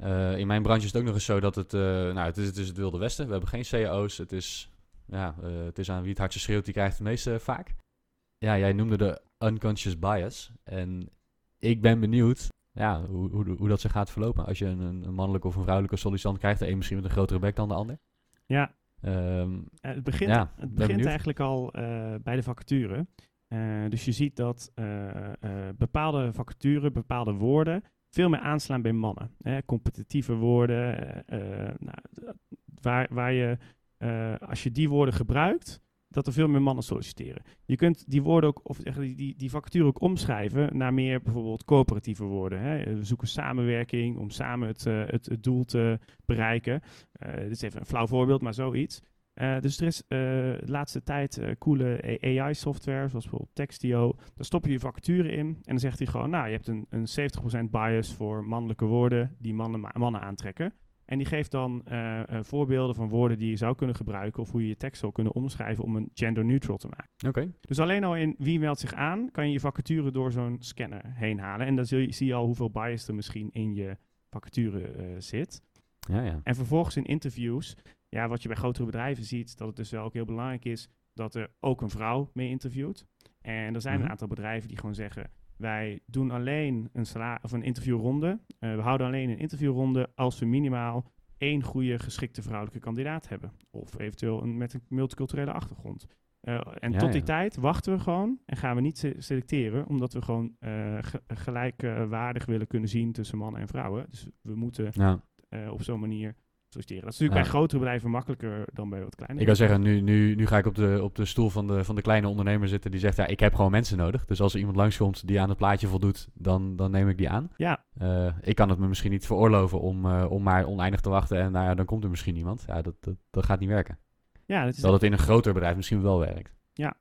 Uh, in mijn branche is het ook nog eens zo dat het, uh, nou, het, is, het is het wilde westen. We hebben geen cao's. Het is, ja, het is aan wie het hardje schreeuwt, die krijgt het meeste vaak. Ja, jij noemde de unconscious bias. En ik ben benieuwd ja, hoe, hoe, hoe dat zich gaat verlopen. Als je een, een mannelijke of een vrouwelijke sollicitant krijgt, de een misschien met een grotere bek dan de ander. Ja. Um, het begint, ja, het begint eigenlijk al uh, bij de vacature. Uh, dus je ziet dat uh, bepaalde vacatures, bepaalde woorden veel meer aanslaan bij mannen. Hè? Competitieve woorden, nou, waar, waar je, als je die woorden gebruikt, dat er veel meer mannen solliciteren. Je kunt die woorden ook, of die, die, vacature ook omschrijven naar meer bijvoorbeeld coöperatieve woorden. Hè. We zoeken samenwerking om samen het, uh, het, doel te bereiken. Uh, dit is even een flauw voorbeeld, maar zoiets. Dus er is de laatste tijd coole AI-software, zoals bijvoorbeeld Textio. Daar stop je je vacature in en dan zegt hij gewoon, nou, je hebt een, een 70% bias voor mannelijke woorden die mannen, mannen aantrekken. En die geeft dan voorbeelden van woorden die je zou kunnen gebruiken of hoe je je tekst zou kunnen omschrijven om een gender neutral te maken. Oké. Dus alleen al in wie meldt zich aan, kan je je vacature door zo'n scanner heen halen. En dan zie je, zie je al hoeveel bias er misschien in je vacature zit. Ja, ja. En vervolgens in interviews, ja, wat je bij grotere bedrijven ziet, dat het dus wel ook heel belangrijk is dat er ook een vrouw mee interviewt. En er zijn een mhm. aantal bedrijven die gewoon zeggen: wij doen alleen een, of een interviewronde. Uh, we houden alleen een interviewronde als we minimaal één goede geschikte vrouwelijke kandidaat hebben. Of eventueel een, met een multiculturele achtergrond. Uh, en tot die tijd wachten we gewoon en gaan we niet selecteren, omdat we gewoon uh, gelijkwaardig willen kunnen zien tussen mannen en vrouwen. Dus we moeten ja. op zo'n manier dat is natuurlijk bij grotere bedrijven makkelijker dan bij wat kleine. Ik kan zeggen, nu, nu, nu ga ik op de, op de stoel van de, van de kleine ondernemer zitten die zegt, ja, ik heb gewoon mensen nodig. Dus als er iemand langskomt die aan het plaatje voldoet, dan, dan neem ik die aan. Ja. Uh, ik kan het me misschien niet veroorloven om, uh, om maar oneindig te wachten en nou ja, dan komt er misschien niemand. Ja, dat, dat, dat gaat niet werken. Ja, dat is dat het in een groter bedrijf misschien wel werkt. Ja,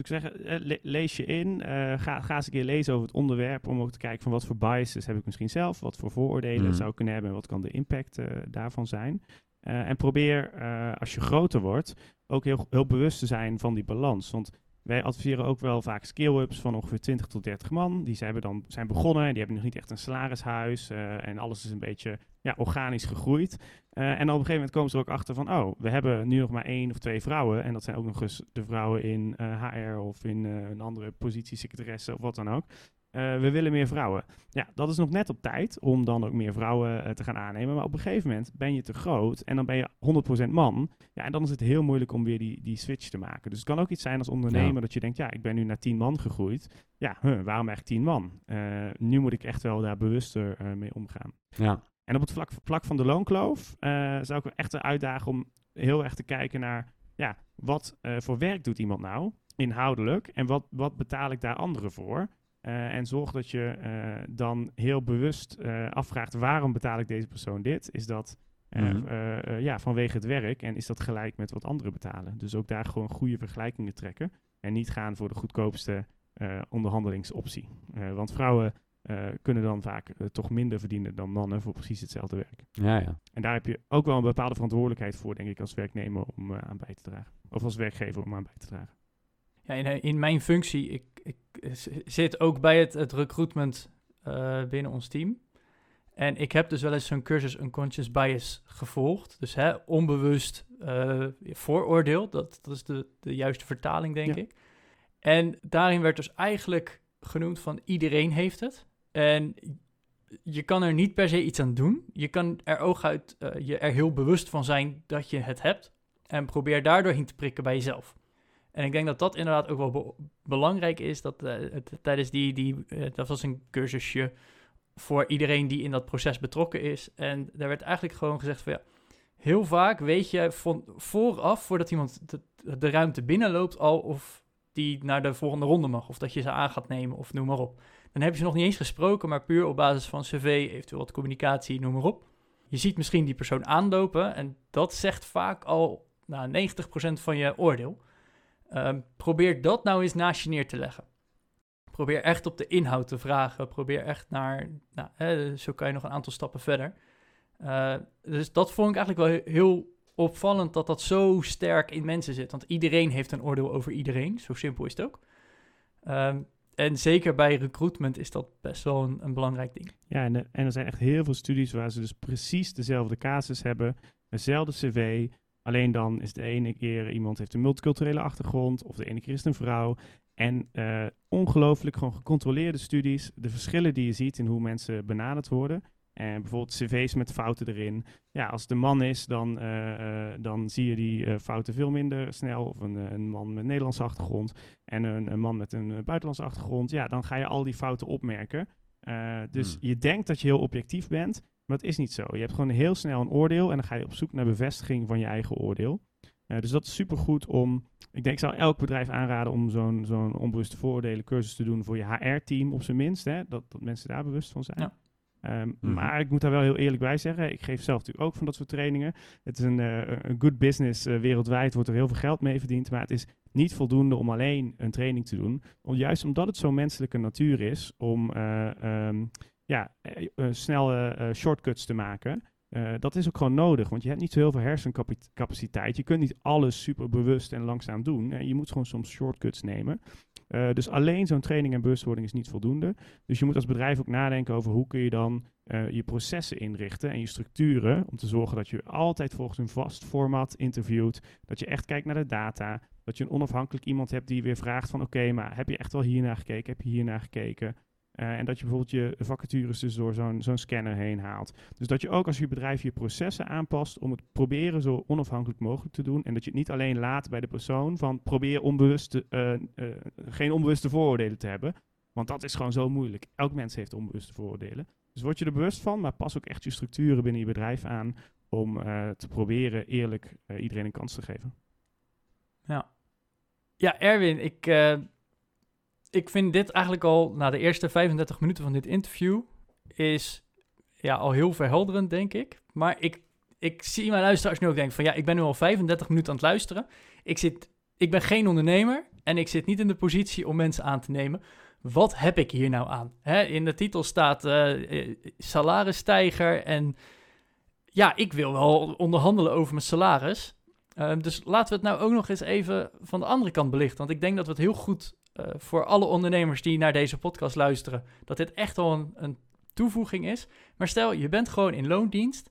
ik zeg, eh, lees je in, ga, ga eens een keer lezen over het onderwerp om ook te kijken van wat voor biases heb ik misschien zelf, wat voor vooroordelen mm. zou ik kunnen hebben en wat kan de impact uh, daarvan zijn. Uh, en probeer als je groter wordt ook heel, heel bewust te zijn van die balans. Want wij adviseren ook wel vaak scale-ups van ongeveer 20 tot 30 man. Die zijn, dan, zijn begonnen en die hebben nog niet echt een salarishuis. Uh, en alles is een beetje ja, organisch gegroeid. en dan op een gegeven moment komen ze er ook achter van... oh, we hebben nu nog maar één of twee vrouwen. En dat zijn ook nog eens de vrouwen in HR of in een andere positie, secretaresse of wat dan ook. Uh, we willen meer vrouwen. Ja, dat is nog net op tijd om dan ook meer vrouwen uh, te gaan aannemen. Maar op een gegeven moment ben je te groot en dan ben je 100% man. Ja, en dan is het heel moeilijk om weer die, die switch te maken. Dus het kan ook iets zijn als ondernemer dat je denkt, ja, ik ben nu naar 10 man gegroeid. Ja, huh, waarom eigenlijk 10 man? Uh, nu moet ik echt wel daar bewuster mee omgaan. Ja. En op het vlak, vlak van de loonkloof zou ik echt uitdagen om heel erg te kijken naar, ja, wat voor werk doet iemand nou? Inhoudelijk. En wat, wat betaal ik daar anderen voor? Uh, en zorg dat je uh, dan heel bewust uh, afvraagt waarom betaal ik deze persoon dit? Is dat mm ja, vanwege het werk en is dat gelijk met wat anderen betalen? Dus ook daar gewoon goede vergelijkingen trekken en niet gaan voor de goedkoopste onderhandelingsoptie. want vrouwen kunnen dan vaak toch minder verdienen dan mannen voor precies hetzelfde werk. Ja, ja. En daar heb je ook wel een bepaalde verantwoordelijkheid voor, denk ik, als werknemer om aan bij te dragen. Of als werkgever om aan bij te dragen. Ja, in, in mijn functie, ik zit ook bij het, het recruitment uh, binnen ons team. En ik heb dus wel eens zo'n cursus unconscious bias gevolgd. Dus hè, onbewust uh, vooroordeel, dat, dat is de, de juiste vertaling, denk ik. En daarin werd dus eigenlijk genoemd van iedereen heeft het. En je kan er niet per se iets aan doen. Je kan er ooguit uh, je er heel bewust van zijn dat je het hebt. En probeer daardoor heen te prikken bij jezelf. En ik denk dat dat inderdaad ook wel belangrijk is. Dat uh, het, tijdens die, die uh, dat was een cursusje voor iedereen die in dat proces betrokken is. En daar werd eigenlijk gewoon gezegd van ja, heel vaak weet je van vooraf, voordat iemand de, de ruimte binnenloopt, al of die naar de volgende ronde mag. Of dat je ze aan gaat nemen of noem maar op. Dan heb je ze nog niet eens gesproken, maar puur op basis van cv, eventueel wat communicatie, noem maar op. Je ziet misschien die persoon aanlopen en dat zegt vaak al nou, 90% van je oordeel. Um, probeer dat nou eens naast je neer te leggen. Probeer echt op de inhoud te vragen. Probeer echt naar. Nou, hè, zo kan je nog een aantal stappen verder. Uh, dus dat vond ik eigenlijk wel heel opvallend dat dat zo sterk in mensen zit. Want iedereen heeft een oordeel over iedereen. Zo simpel is het ook. Um, en zeker bij recruitment is dat best wel een, belangrijk ding. Ja, en, en, er zijn echt heel veel studies waar ze dus precies dezelfde casus hebben, dezelfde cv, Alleen dan is de ene keer iemand heeft een multiculturele achtergrond, of de ene keer is het een vrouw. En uh, ongelooflijk gewoon gecontroleerde studies, de verschillen die je ziet in hoe mensen benaderd worden. En bijvoorbeeld cv's met fouten erin. Ja, als het een man is, dan, uh, dan zie je die fouten veel minder snel. Of een, een man met Nederlandse achtergrond en een, een man met een buitenlandse achtergrond. Ja, dan ga je al die fouten opmerken. dus hmm. je denkt dat je heel objectief bent, maar dat is niet zo. Je hebt gewoon heel snel een oordeel en dan ga je op zoek naar bevestiging van je eigen oordeel. Uh, dus dat is supergoed om. Ik denk, ik zou elk bedrijf aanraden om zo'n zo'n onbewuste vooroordelen cursus te doen voor je HR-team op zijn minst. Hè, dat, dat mensen daar bewust van zijn. Ja. Um, Maar ik moet daar wel heel eerlijk bij zeggen. Ik geef zelf natuurlijk ook van dat soort trainingen. Het is een, uh, een good business. Uh, wereldwijd wordt er heel veel geld mee verdiend. Maar het is niet voldoende om alleen een training te doen. Om, juist omdat het zo'n menselijke natuur is om um, ja, uh, snelle uh, shortcuts te maken. dat is ook gewoon nodig, want je hebt niet zo heel veel hersencapaciteit. Je kunt niet alles super bewust en langzaam doen. je moet gewoon soms shortcuts nemen. Dus alleen zo'n training en bewustwording is niet voldoende. Dus je moet als bedrijf ook nadenken over hoe kun je dan je processen inrichten en je structuren. Om te zorgen dat je altijd volgens een vast format interviewt. Dat je echt kijkt naar de data. Dat je een onafhankelijk iemand hebt die weer vraagt van oké, maar heb je echt wel hiernaar gekeken? Heb je hiernaar gekeken? Uh, en dat je bijvoorbeeld je vacatures dus door zo'n zo'n scanner heen haalt. Dus dat je ook als je bedrijf je processen aanpast om het proberen zo onafhankelijk mogelijk te doen. En dat je het niet alleen laat bij de persoon van probeer uh, uh, geen onbewuste vooroordelen te hebben. Want dat is gewoon zo moeilijk. Elk mens heeft onbewuste vooroordelen. Dus word je er bewust van, maar pas ook echt je structuren binnen je bedrijf aan om te proberen eerlijk iedereen een kans te geven. Ja, ja Erwin, ik ik vind dit eigenlijk al, na de eerste 35 minuten van dit interview, is ja, al heel verhelderend, denk ik. Maar ik, ik zie mijn luisteraars nu ook denken van, ja, ik ben nu al 35 minuten aan het luisteren. Ik, zit, ik ben geen ondernemer en ik zit niet in de positie om mensen aan te nemen. Wat heb ik hier nou aan? Hè, in de titel staat uh, salarisstijger en ja, ik wil wel onderhandelen over mijn salaris. Uh, dus laten we het nou ook nog eens even van de andere kant belichten. Want ik denk dat we het heel goed uh, voor alle ondernemers die naar deze podcast luisteren, dat dit echt wel een, een toevoeging is. Maar stel, je bent gewoon in loondienst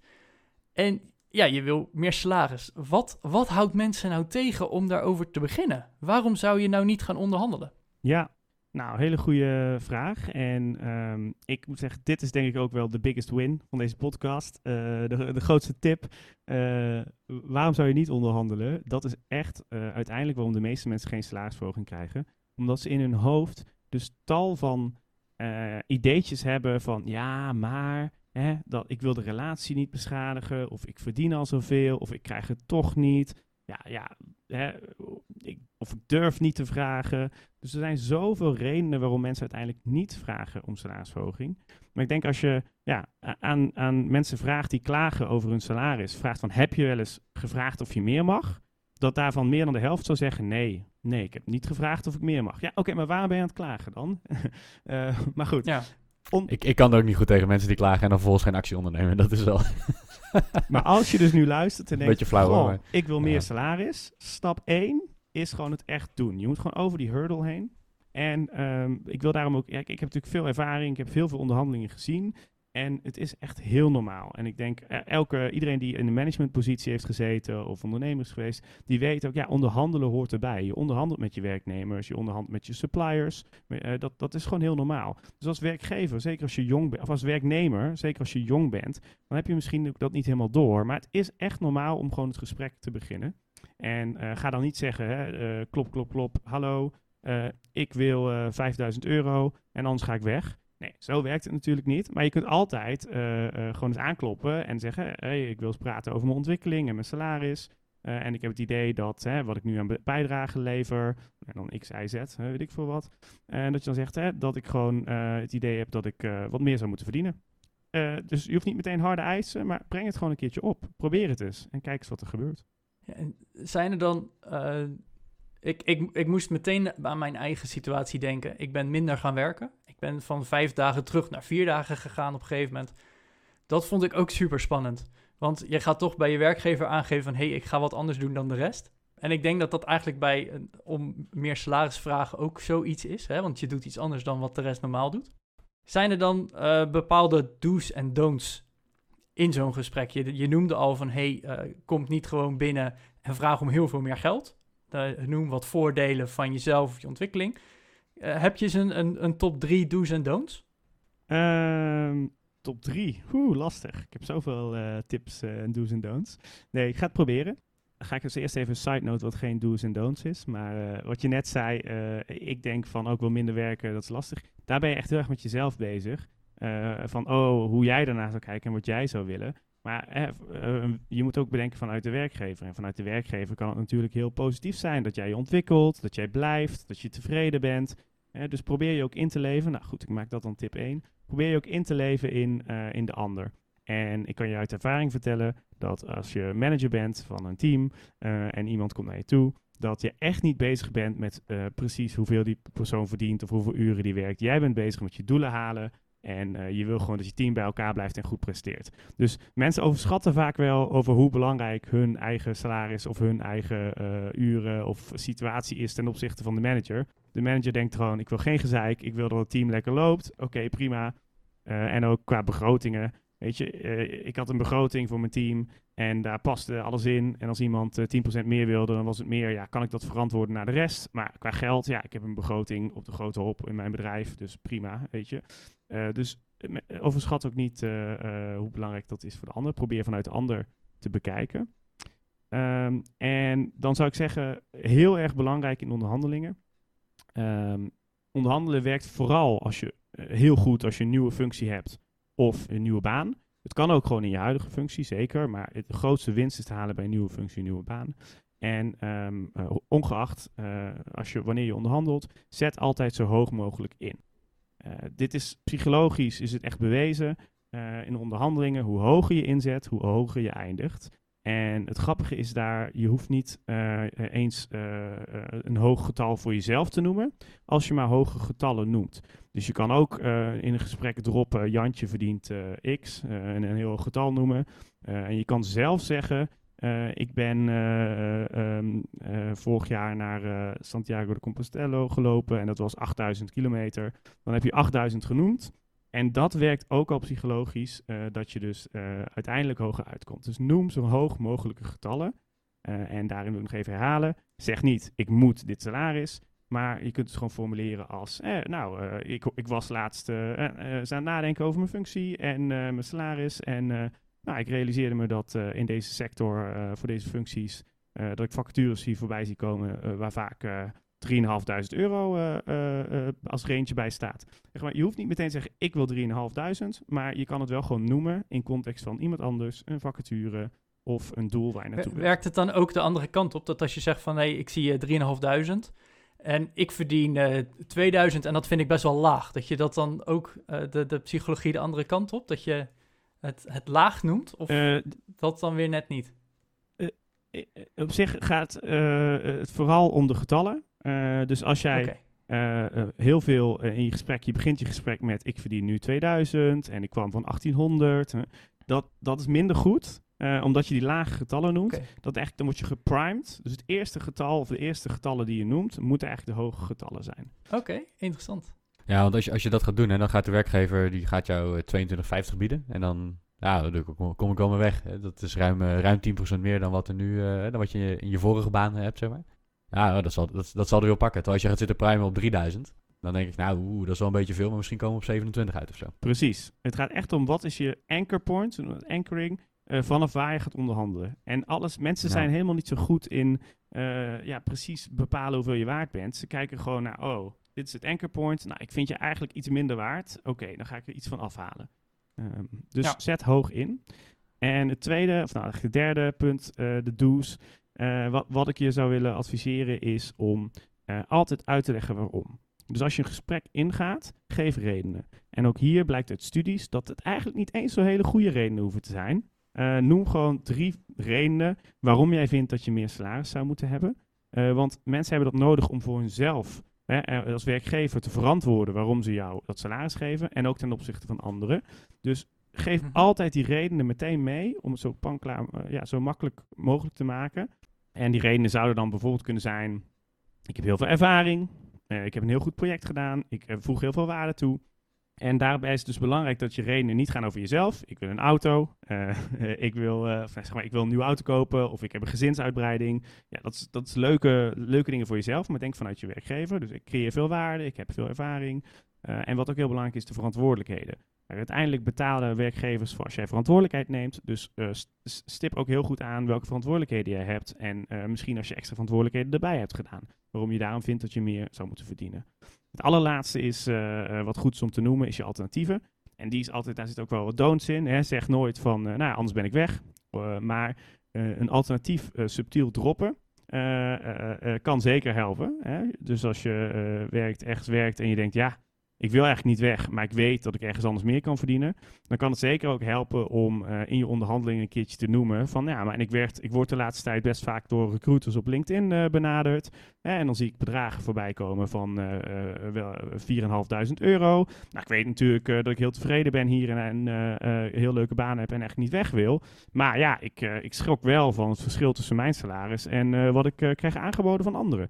en ja, je wil meer salaris. Wat, wat houdt mensen nou tegen om daarover te beginnen? Waarom zou je nou niet gaan onderhandelen? Ja, nou, hele goede vraag. En um, ik moet zeggen, dit is denk ik ook wel de biggest win van deze podcast. Uh, de, de, grootste tip. Uh, waarom zou je niet onderhandelen? Dat is echt uiteindelijk waarom de meeste mensen geen salarisverhoging krijgen omdat ze in hun hoofd dus tal van uh, ideetjes hebben van ja, maar hè, dat, ik wil de relatie niet beschadigen, of ik verdien al zoveel, of ik krijg het toch niet. Ja, ja, hè, ik, of ik durf niet te vragen. Dus er zijn zoveel redenen waarom mensen uiteindelijk niet vragen om salarisverhoging. Maar ik denk als je ja, aan, aan mensen vraagt die klagen over hun salaris, vraagt van heb je wel eens gevraagd of je meer mag? Dat daarvan meer dan de helft zou zeggen nee, Nee, ik heb niet gevraagd of ik meer mag. Ja, oké, maar waar ben je aan het klagen dan? uh, maar goed. Ja. Ik, ik kan ook niet goed tegen mensen die klagen en dan volgens geen actie ondernemen. Dat is wel. maar als je dus nu luistert en denkt: Beetje flauw, maar... ik wil meer salaris. Stap 1 is gewoon het echt doen. Je moet gewoon over die hurdle heen. En um, ik wil daarom ook. Ja, ik, ik heb natuurlijk veel ervaring. Ik heb heel veel onderhandelingen gezien. En het is echt heel normaal. En ik denk, e, elke, iedereen die in een managementpositie heeft gezeten of ondernemers geweest, die weet ook, ja, onderhandelen hoort erbij. Je onderhandelt met je werknemers, je onderhandelt met je suppliers. Uh, dat, dat is gewoon heel normaal. Dus als werkgever, zeker als je jong bent, of als werknemer, zeker als je jong bent, dan heb je misschien dat niet helemaal door. Maar het is echt normaal om gewoon het gesprek te beginnen. En uh, ga dan niet zeggen, hè, klop, klop, klop, hallo, ik wil 5000 euro en anders ga ik weg. Nee, zo werkt het natuurlijk niet. Maar je kunt altijd uh, uh, gewoon eens aankloppen en zeggen: hey, ik wil eens praten over mijn ontwikkeling en mijn salaris. Uh, en ik heb het idee dat hè, wat ik nu aan bijdrage lever, en dan X, Y, Z, weet ik veel wat. En dat je dan zegt hè, dat ik gewoon het idee heb dat ik wat meer zou moeten verdienen. dus je hoeft niet meteen harde eisen, maar breng het gewoon een keertje op. Probeer het eens en kijk eens wat er gebeurt. Ja, en zijn er dan ik, ik, ik moest meteen aan mijn eigen situatie denken. Ik ben minder gaan werken. Ik ben van vijf dagen terug naar vier dagen gegaan op een gegeven moment. Dat vond ik ook super spannend. Want je gaat toch bij je werkgever aangeven van... hé, hey, ik ga wat anders doen dan de rest. En ik denk dat dat eigenlijk bij om meer salaris vragen ook zoiets is. Hè? Want je doet iets anders dan wat de rest normaal doet. Zijn er dan uh, bepaalde do's en don'ts in zo'n gesprek? Je, je noemde al van... hé, hey, uh, komt niet gewoon binnen en vraag om heel veel meer geld. Uh, noem wat voordelen van jezelf of je ontwikkeling. Uh, heb je eens een, een, een, top 3 do's en don'ts? Um, top 3? Oeh, lastig. Ik heb zoveel uh, tips en do's en don'ts. Nee, ik ga het proberen. Dan ga ik dus eerst even een side note wat geen do's en don'ts is. Maar wat je net zei, ik denk van ook wel minder werken, dat is lastig. Daar ben je echt heel erg met jezelf bezig. van, oh, hoe jij daarna zou kijken en wat jij zou willen. Maar eh, je moet ook bedenken vanuit de werkgever. En vanuit de werkgever kan het natuurlijk heel positief zijn dat jij je ontwikkelt, dat jij blijft, dat je tevreden bent. dus probeer je ook in te leven. Nou goed, ik maak dat dan tip 1. Probeer je ook in te leven in, uh, in de ander. En ik kan je uit ervaring vertellen dat als je manager bent van een team uh, en iemand komt naar je toe, dat je echt niet bezig bent met precies hoeveel die persoon verdient of hoeveel uren die werkt. Jij bent bezig met je doelen halen, En je wil gewoon dat je team bij elkaar blijft en goed presteert. Dus mensen overschatten vaak wel over hoe belangrijk hun eigen salaris of hun eigen uren of situatie is ten opzichte van de manager. De manager denkt gewoon, ik wil geen gezeik, ik wil dat het team lekker loopt. Oké, prima. en ook qua begrotingen. Weet je, ik had een begroting voor mijn team en daar paste alles in. En als iemand 10% meer wilde, dan was het meer. Ja, kan ik dat verantwoorden naar de rest? Maar qua geld, ja, ik heb een begroting op de grote hop in mijn bedrijf. Dus prima, weet je. dus overschat ook niet hoe belangrijk dat is voor de ander. Probeer vanuit de ander te bekijken. Ehm, en dan zou ik zeggen, heel erg belangrijk in onderhandelingen. Ehm, onderhandelen werkt vooral als je heel goed als je een nieuwe functie hebt of een nieuwe baan. Het kan ook gewoon in je huidige functie, zeker. Maar het, de grootste winst is te halen bij een nieuwe functie, een nieuwe baan. En um, uh, ongeacht, uh, als je, wanneer je onderhandelt, zet altijd zo hoog mogelijk in. Uh, dit is psychologisch, is het echt bewezen in onderhandelingen. Hoe hoger je inzet, hoe hoger je eindigt. En het grappige is daar, je hoeft niet uh, eens uh, een hoog getal voor jezelf te noemen, als je maar hoge getallen noemt. Dus je kan ook in een gesprek droppen, Jantje verdient x, en een heel getal noemen. en je kan zelf zeggen, ik ben um, vorig jaar naar Santiago de Compostela gelopen en dat was 8000 kilometer. Dan heb je 8000 genoemd. En dat werkt ook al psychologisch, uh, dat je dus uh, uiteindelijk hoger uitkomt. Dus noem zo hoog mogelijke getallen. Uh, en daarin wil ik nog even herhalen. Zeg niet, ik moet dit salaris. Maar je kunt het gewoon formuleren als, nou, ik, ik, was laatst aan het nadenken over mijn functie en mijn salaris. En nou, ik realiseerde me dat in deze sector, voor deze functies, dat ik vacatures zie voorbij zie komen waar vaak 3.500 euro uh, als range bij staat. Maar, je hoeft niet meteen te zeggen, ik wil 3.500, maar je kan het wel gewoon noemen in context van iemand anders, een vacature of een doel waar je naartoe. Werkt het dan ook de andere kant op, dat als je zegt van, hé, hey, ik zie 3.500 en ik verdien uh, 2000 en dat vind ik best wel laag, dat je dat dan ook de, de psychologie de andere kant op, dat je het, het laag noemt, of dat dan weer net niet? Op zich gaat het vooral om de getallen. Uh, dus als jij uh, uh, heel veel in je gesprek, je begint je gesprek met ik verdien nu 2000 en ik kwam van 1800. dat, dat is minder goed, omdat je die lage getallen noemt. Okay. Dat eigenlijk, dan word je geprimed. Dus het eerste getal of de eerste getallen die je noemt, moeten eigenlijk de hoge getallen zijn. Oké, okay, interessant. Ja, want als je, als je dat gaat doen, hè, dan gaat de werkgever die gaat jou 22,50 bieden. En dan ja, dan kom ik wel maar weg. Dat is ruim, ruim 10% meer dan wat, er nu, dan wat je in je vorige baan hebt, zeg maar. Ja, dat zal, dat, dat zal er wel pakken. Terwijl als je gaat zitten primen op 3000, dan denk ik, nou, oeh, dat is wel een beetje veel, maar misschien komen we op 27 uit of zo. Precies. Het gaat echt om wat is je anchor point, anchoring, uh, vanaf waar je gaat onderhandelen. En alles, mensen zijn helemaal niet zo goed in uh, ja, precies bepalen hoeveel je waard bent. Ze kijken gewoon naar, oh, dit is het anchor point. Nou, ik vind je eigenlijk iets minder waard. Oké, dan ga ik er iets van afhalen. Um, dus ja. zet hoog in. En het tweede, of nou, het derde punt, uh, de do's. Uh, wat, wat ik je zou willen adviseren is om uh, altijd uit te leggen waarom. Dus als je een gesprek ingaat, geef redenen. En ook hier blijkt uit studies dat het eigenlijk niet eens zo hele goede redenen hoeven te zijn. Noem gewoon drie redenen waarom jij vindt dat je meer salaris zou moeten hebben. want mensen hebben dat nodig om voor hunzelf hè, als werkgever te verantwoorden waarom ze jou dat salaris geven. En ook ten opzichte van anderen. Dus geef mm -hmm. altijd die redenen meteen mee om het zo, panklaar, ja, zo makkelijk mogelijk te maken. En die redenen zouden dan bijvoorbeeld kunnen zijn: ik heb heel veel ervaring, uh, ik heb een heel goed project gedaan, ik uh, voeg heel veel waarde toe. En daarbij is het dus belangrijk dat je redenen niet gaan over jezelf. Ik wil een auto, uh, ik, wil, zeg maar, ik wil een nieuwe auto kopen of ik heb een gezinsuitbreiding. Ja, dat is, dat is leuke, leuke dingen voor jezelf, maar denk vanuit je werkgever. Dus ik creëer veel waarde, ik heb veel ervaring. en wat ook heel belangrijk is, de verantwoordelijkheden. Uiteindelijk betalen werkgevers voor als jij verantwoordelijkheid neemt. Dus stip ook heel goed aan welke verantwoordelijkheden jij hebt. En misschien als je extra verantwoordelijkheden erbij hebt gedaan. Waarom je daarom vindt dat je meer zou moeten verdienen. Het allerlaatste is, uh, wat goed is om te noemen, is je alternatieven. En die is altijd, daar zit ook wel wat don'ts in. Hè. Zeg nooit van, nou anders ben ik weg. maar een alternatief subtiel droppen kan zeker helpen. Hè. Dus als je werkt, echt werkt en je denkt, ja ik wil eigenlijk niet weg, maar ik weet dat ik ergens anders meer kan verdienen. Dan kan het zeker ook helpen om uh, in je onderhandeling een keertje te noemen van ja, maar en ik, werd, ik word de laatste tijd best vaak door recruiters op LinkedIn uh, benaderd. en dan zie ik bedragen voorbij komen van uh, wel 4.500 euro. Nou, ik weet natuurlijk dat ik heel tevreden ben hier en, en heel leuke banen heb en echt niet weg wil. Maar ja, ik, ik schrok wel van het verschil tussen mijn salaris en wat ik krijg aangeboden van anderen.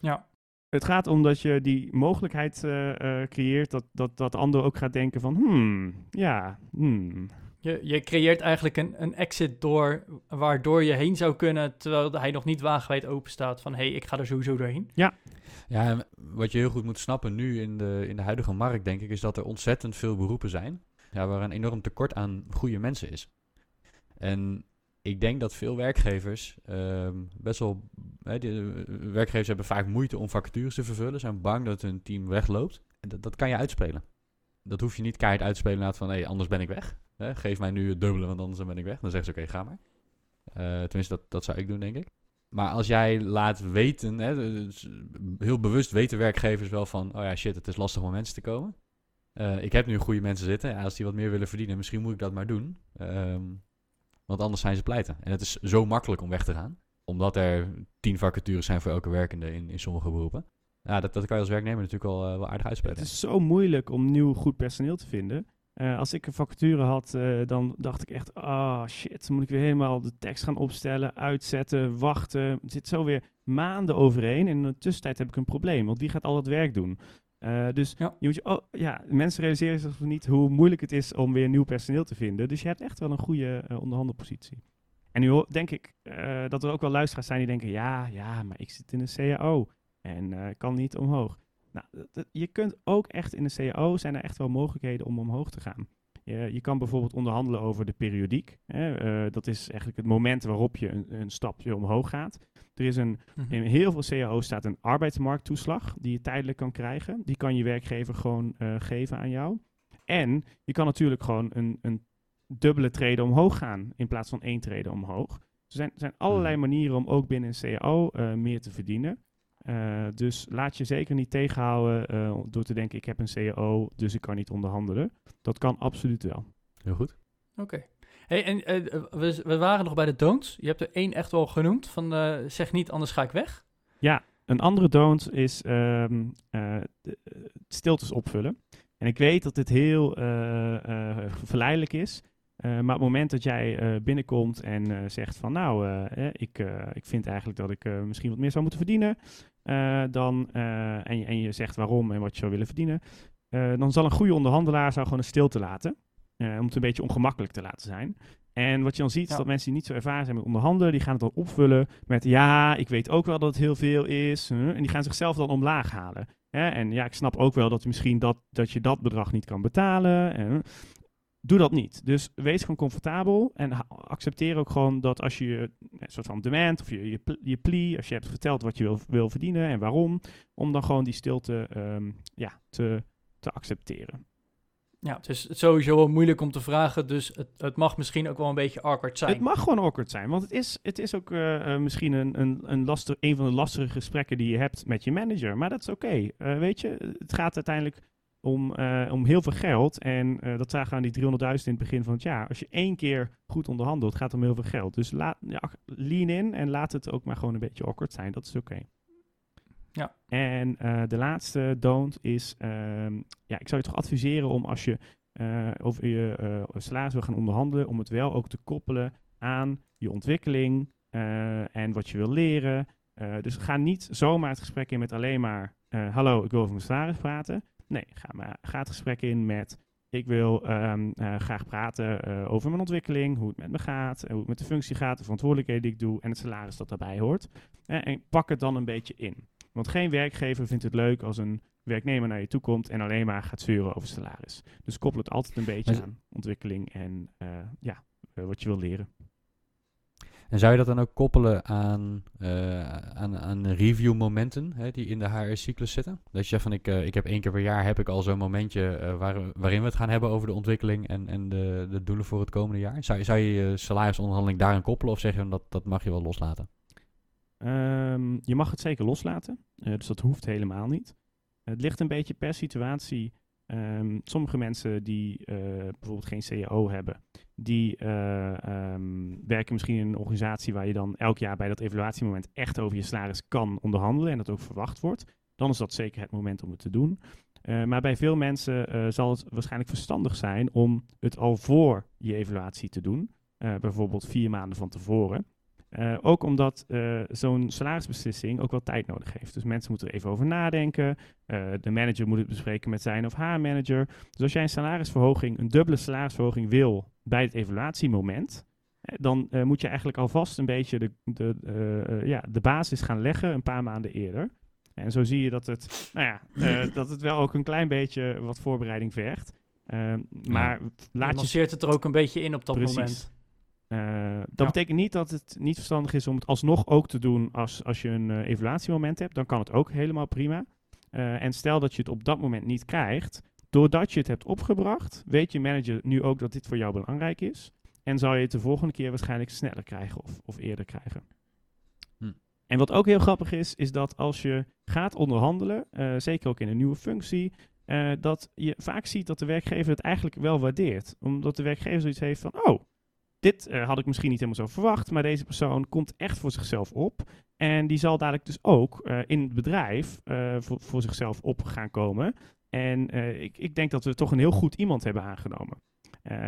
Ja. Het gaat om dat je die mogelijkheid uh, creëert dat, dat, dat de ander ook gaat denken van, hmm, ja, hmm. Je, je creëert eigenlijk een, een exit door, waardoor je heen zou kunnen, terwijl hij nog niet wagenwijd open staat van, hé, hey, ik ga er sowieso doorheen. Ja. Ja, wat je heel goed moet snappen nu in de, in de huidige markt, denk ik, is dat er ontzettend veel beroepen zijn, ja, waar een enorm tekort aan goede mensen is. En ik denk dat veel werkgevers ehm, best wel. Eh, werkgevers hebben vaak moeite om vacatures te vervullen, zijn bang dat hun team wegloopt. En dat, dat kan je uitspelen. Dat hoef je niet keihard uitspelen naar van hé, anders ben ik weg. Geef mij nu het dubbele, want anders ben ik weg. Dan zeggen ze oké, ga maar. Uh, tenminste, dat, dat zou ik doen, denk ik. Maar als jij laat weten, hè, heel bewust weten werkgevers wel van, oh ja, shit, het is lastig om mensen te komen. Uh, ik heb nu goede mensen zitten. Ja, als die wat meer willen verdienen, misschien moet ik dat maar doen. Um, want anders zijn ze pleiten. En het is zo makkelijk om weg te gaan. Omdat er tien vacatures zijn voor elke werkende in, in sommige beroepen. Ja, dat, dat kan je als werknemer natuurlijk al uh, wel aardig uitspelen. Het is zo moeilijk om nieuw goed personeel te vinden. Uh, als ik een vacature had, uh, dan dacht ik echt, ah oh, shit, moet ik weer helemaal de tekst gaan opstellen, uitzetten, wachten. Er zit zo weer maanden overheen en in de tussentijd heb ik een probleem, want wie gaat al het werk doen? Uh, dus ja. Je moet je, oh, ja, mensen realiseren zich niet hoe moeilijk het is om weer nieuw personeel te vinden. Dus je hebt echt wel een goede uh, onderhandelpositie. En nu denk ik uh, dat er ook wel luisteraars zijn die denken: ja, ja, maar ik zit in een CAO en kan niet omhoog. Nou, je kunt ook echt in de CAO zijn er echt wel mogelijkheden om omhoog te gaan. Je, je kan bijvoorbeeld onderhandelen over de periodiek. Hè, dat is eigenlijk het moment waarop je een, een stapje omhoog gaat. Er is een, mhm. in heel veel cao's staat een arbeidsmarkttoeslag die je tijdelijk kan krijgen. Die kan je werkgever gewoon uh, geven aan jou. En je kan natuurlijk gewoon een, een dubbele treden omhoog gaan in plaats van één treden omhoog. Er zijn, zijn allerlei mhm. manieren om ook binnen een CAO uh, eh, meer te verdienen. Uh, dus laat je zeker niet tegenhouden door te denken: ik heb een CAO, dus ik kan niet onderhandelen. Dat kan absoluut wel. Heel goed. Oké. Hey, en uh, we, we, waren nog bij de don'ts. Je hebt er één echt wel genoemd, van uh, zeg niet, anders ga ik weg. Ja, een andere don't is um, uh, stiltes opvullen. En ik weet dat dit heel verleidelijk is. maar op het moment dat jij binnenkomt en zegt van nou, ik, ik vind eigenlijk dat ik misschien wat meer zou moeten verdienen. Dan, en, en je zegt waarom en wat je zou willen verdienen. dan zal een goede onderhandelaar zou gewoon een stilte laten. Om het een beetje ongemakkelijk te laten zijn. En wat je dan ziet, is dat mensen die niet zo ervaren zijn met onderhandelen, die gaan het dan opvullen met ja, ik weet ook wel dat het heel veel is. en die gaan zichzelf dan omlaag halen. En ja, ik snap ook wel dat, misschien dat, dat je dat bedrag niet kan betalen. En, doe dat niet. Dus wees gewoon comfortabel en accepteer ook gewoon dat als je een soort van demand of je, je, je plea, als je hebt verteld wat je wil, wil verdienen en waarom, om dan gewoon die stilte um, ja, te, te accepteren. Ja, het is sowieso wel moeilijk om te vragen, dus het, het mag misschien ook wel een beetje awkward zijn. Het mag gewoon awkward zijn, want het is, het is ook uh, misschien een, een, een, lastig, een van de lastige gesprekken die je hebt met je manager. Maar dat is oké. Okay. Uh, weet je, het gaat uiteindelijk om, uh, om heel veel geld. En dat zagen we aan die 300.000 in het begin van het jaar. Als je één keer goed onderhandelt, gaat het om heel veel geld. Dus laat, ja, lean in en laat het ook maar gewoon een beetje awkward zijn. Dat is oké. Ja. En uh, de laatste don't is, uh, ja, ik zou je toch adviseren om als je uh, over je uh, salaris wil gaan onderhandelen, om het wel ook te koppelen aan je ontwikkeling en wat je wil leren. dus ga niet zomaar het gesprek in met alleen maar, hallo, ik wil over mijn salaris praten. Nee, ga, maar, ga het gesprek in met, ik wil um, graag praten over mijn ontwikkeling, hoe het met me gaat, hoe het met de functie gaat, de verantwoordelijkheden die ik doe en het salaris dat daarbij hoort. en pak het dan een beetje in. Want geen werkgever vindt het leuk als een werknemer naar je toe komt en alleen maar gaat zeuren over salaris. Dus koppel het altijd een beetje aan ontwikkeling en ja, wat je wil leren. En zou je dat dan ook koppelen aan, uh, aan, aan review momenten hè, die in de HR-cyclus zitten? Dat je zegt van ik, ik heb één keer per jaar heb ik al zo'n momentje waar, waarin we het gaan hebben over de ontwikkeling en, en de, de doelen voor het komende jaar. Zou, zou je je salarisonderhandeling daaraan koppelen of zeg je dat dat mag je wel loslaten? Um, je mag het zeker loslaten, dus dat hoeft helemaal niet. Het ligt een beetje per situatie Ehm, sommige mensen die bijvoorbeeld geen CAO hebben, die uh, um, werken misschien in een organisatie waar je dan elk jaar bij dat evaluatiemoment echt over je salaris kan onderhandelen en dat ook verwacht wordt. Dan is dat zeker het moment om het te doen. Uh, maar bij veel mensen zal het waarschijnlijk verstandig zijn om het al voor je evaluatie te doen. bijvoorbeeld vier maanden van tevoren. Uh, ook omdat uh, zo'n salarisbeslissing ook wel tijd nodig heeft. Dus mensen moeten er even over nadenken. Uh, de manager moet het bespreken met zijn of haar manager. Dus als jij een salarisverhoging, een dubbele salarisverhoging wil bij het evaluatiemoment, dan moet je eigenlijk alvast een beetje de, de, ja, de basis gaan leggen een paar maanden eerder. En zo zie je dat het, nou ja, dat het wel ook een klein beetje wat voorbereiding vergt. maar ja. laat je... het er ook een beetje in op dat Precies. moment. Uh, dat betekent niet dat het niet verstandig is om het alsnog ook te doen als, als je een uh, evaluatiemoment hebt. Dan kan het ook helemaal prima. Uh, en stel dat je het op dat moment niet krijgt, doordat je het hebt opgebracht, weet je manager nu ook dat dit voor jou belangrijk is. En zal je het de volgende keer waarschijnlijk sneller krijgen of, of eerder krijgen. Hm. En wat ook heel grappig is, is dat als je gaat onderhandelen, zeker ook in een nieuwe functie, dat je vaak ziet dat de werkgever het eigenlijk wel waardeert. Omdat de werkgever zoiets heeft van, oh, dit uh, had ik misschien niet helemaal zo verwacht, maar deze persoon komt echt voor zichzelf op. En die zal dadelijk dus ook uh, in het bedrijf uh, voor, zichzelf op gaan komen. En ik, ik, denk dat we toch een heel goed iemand hebben aangenomen.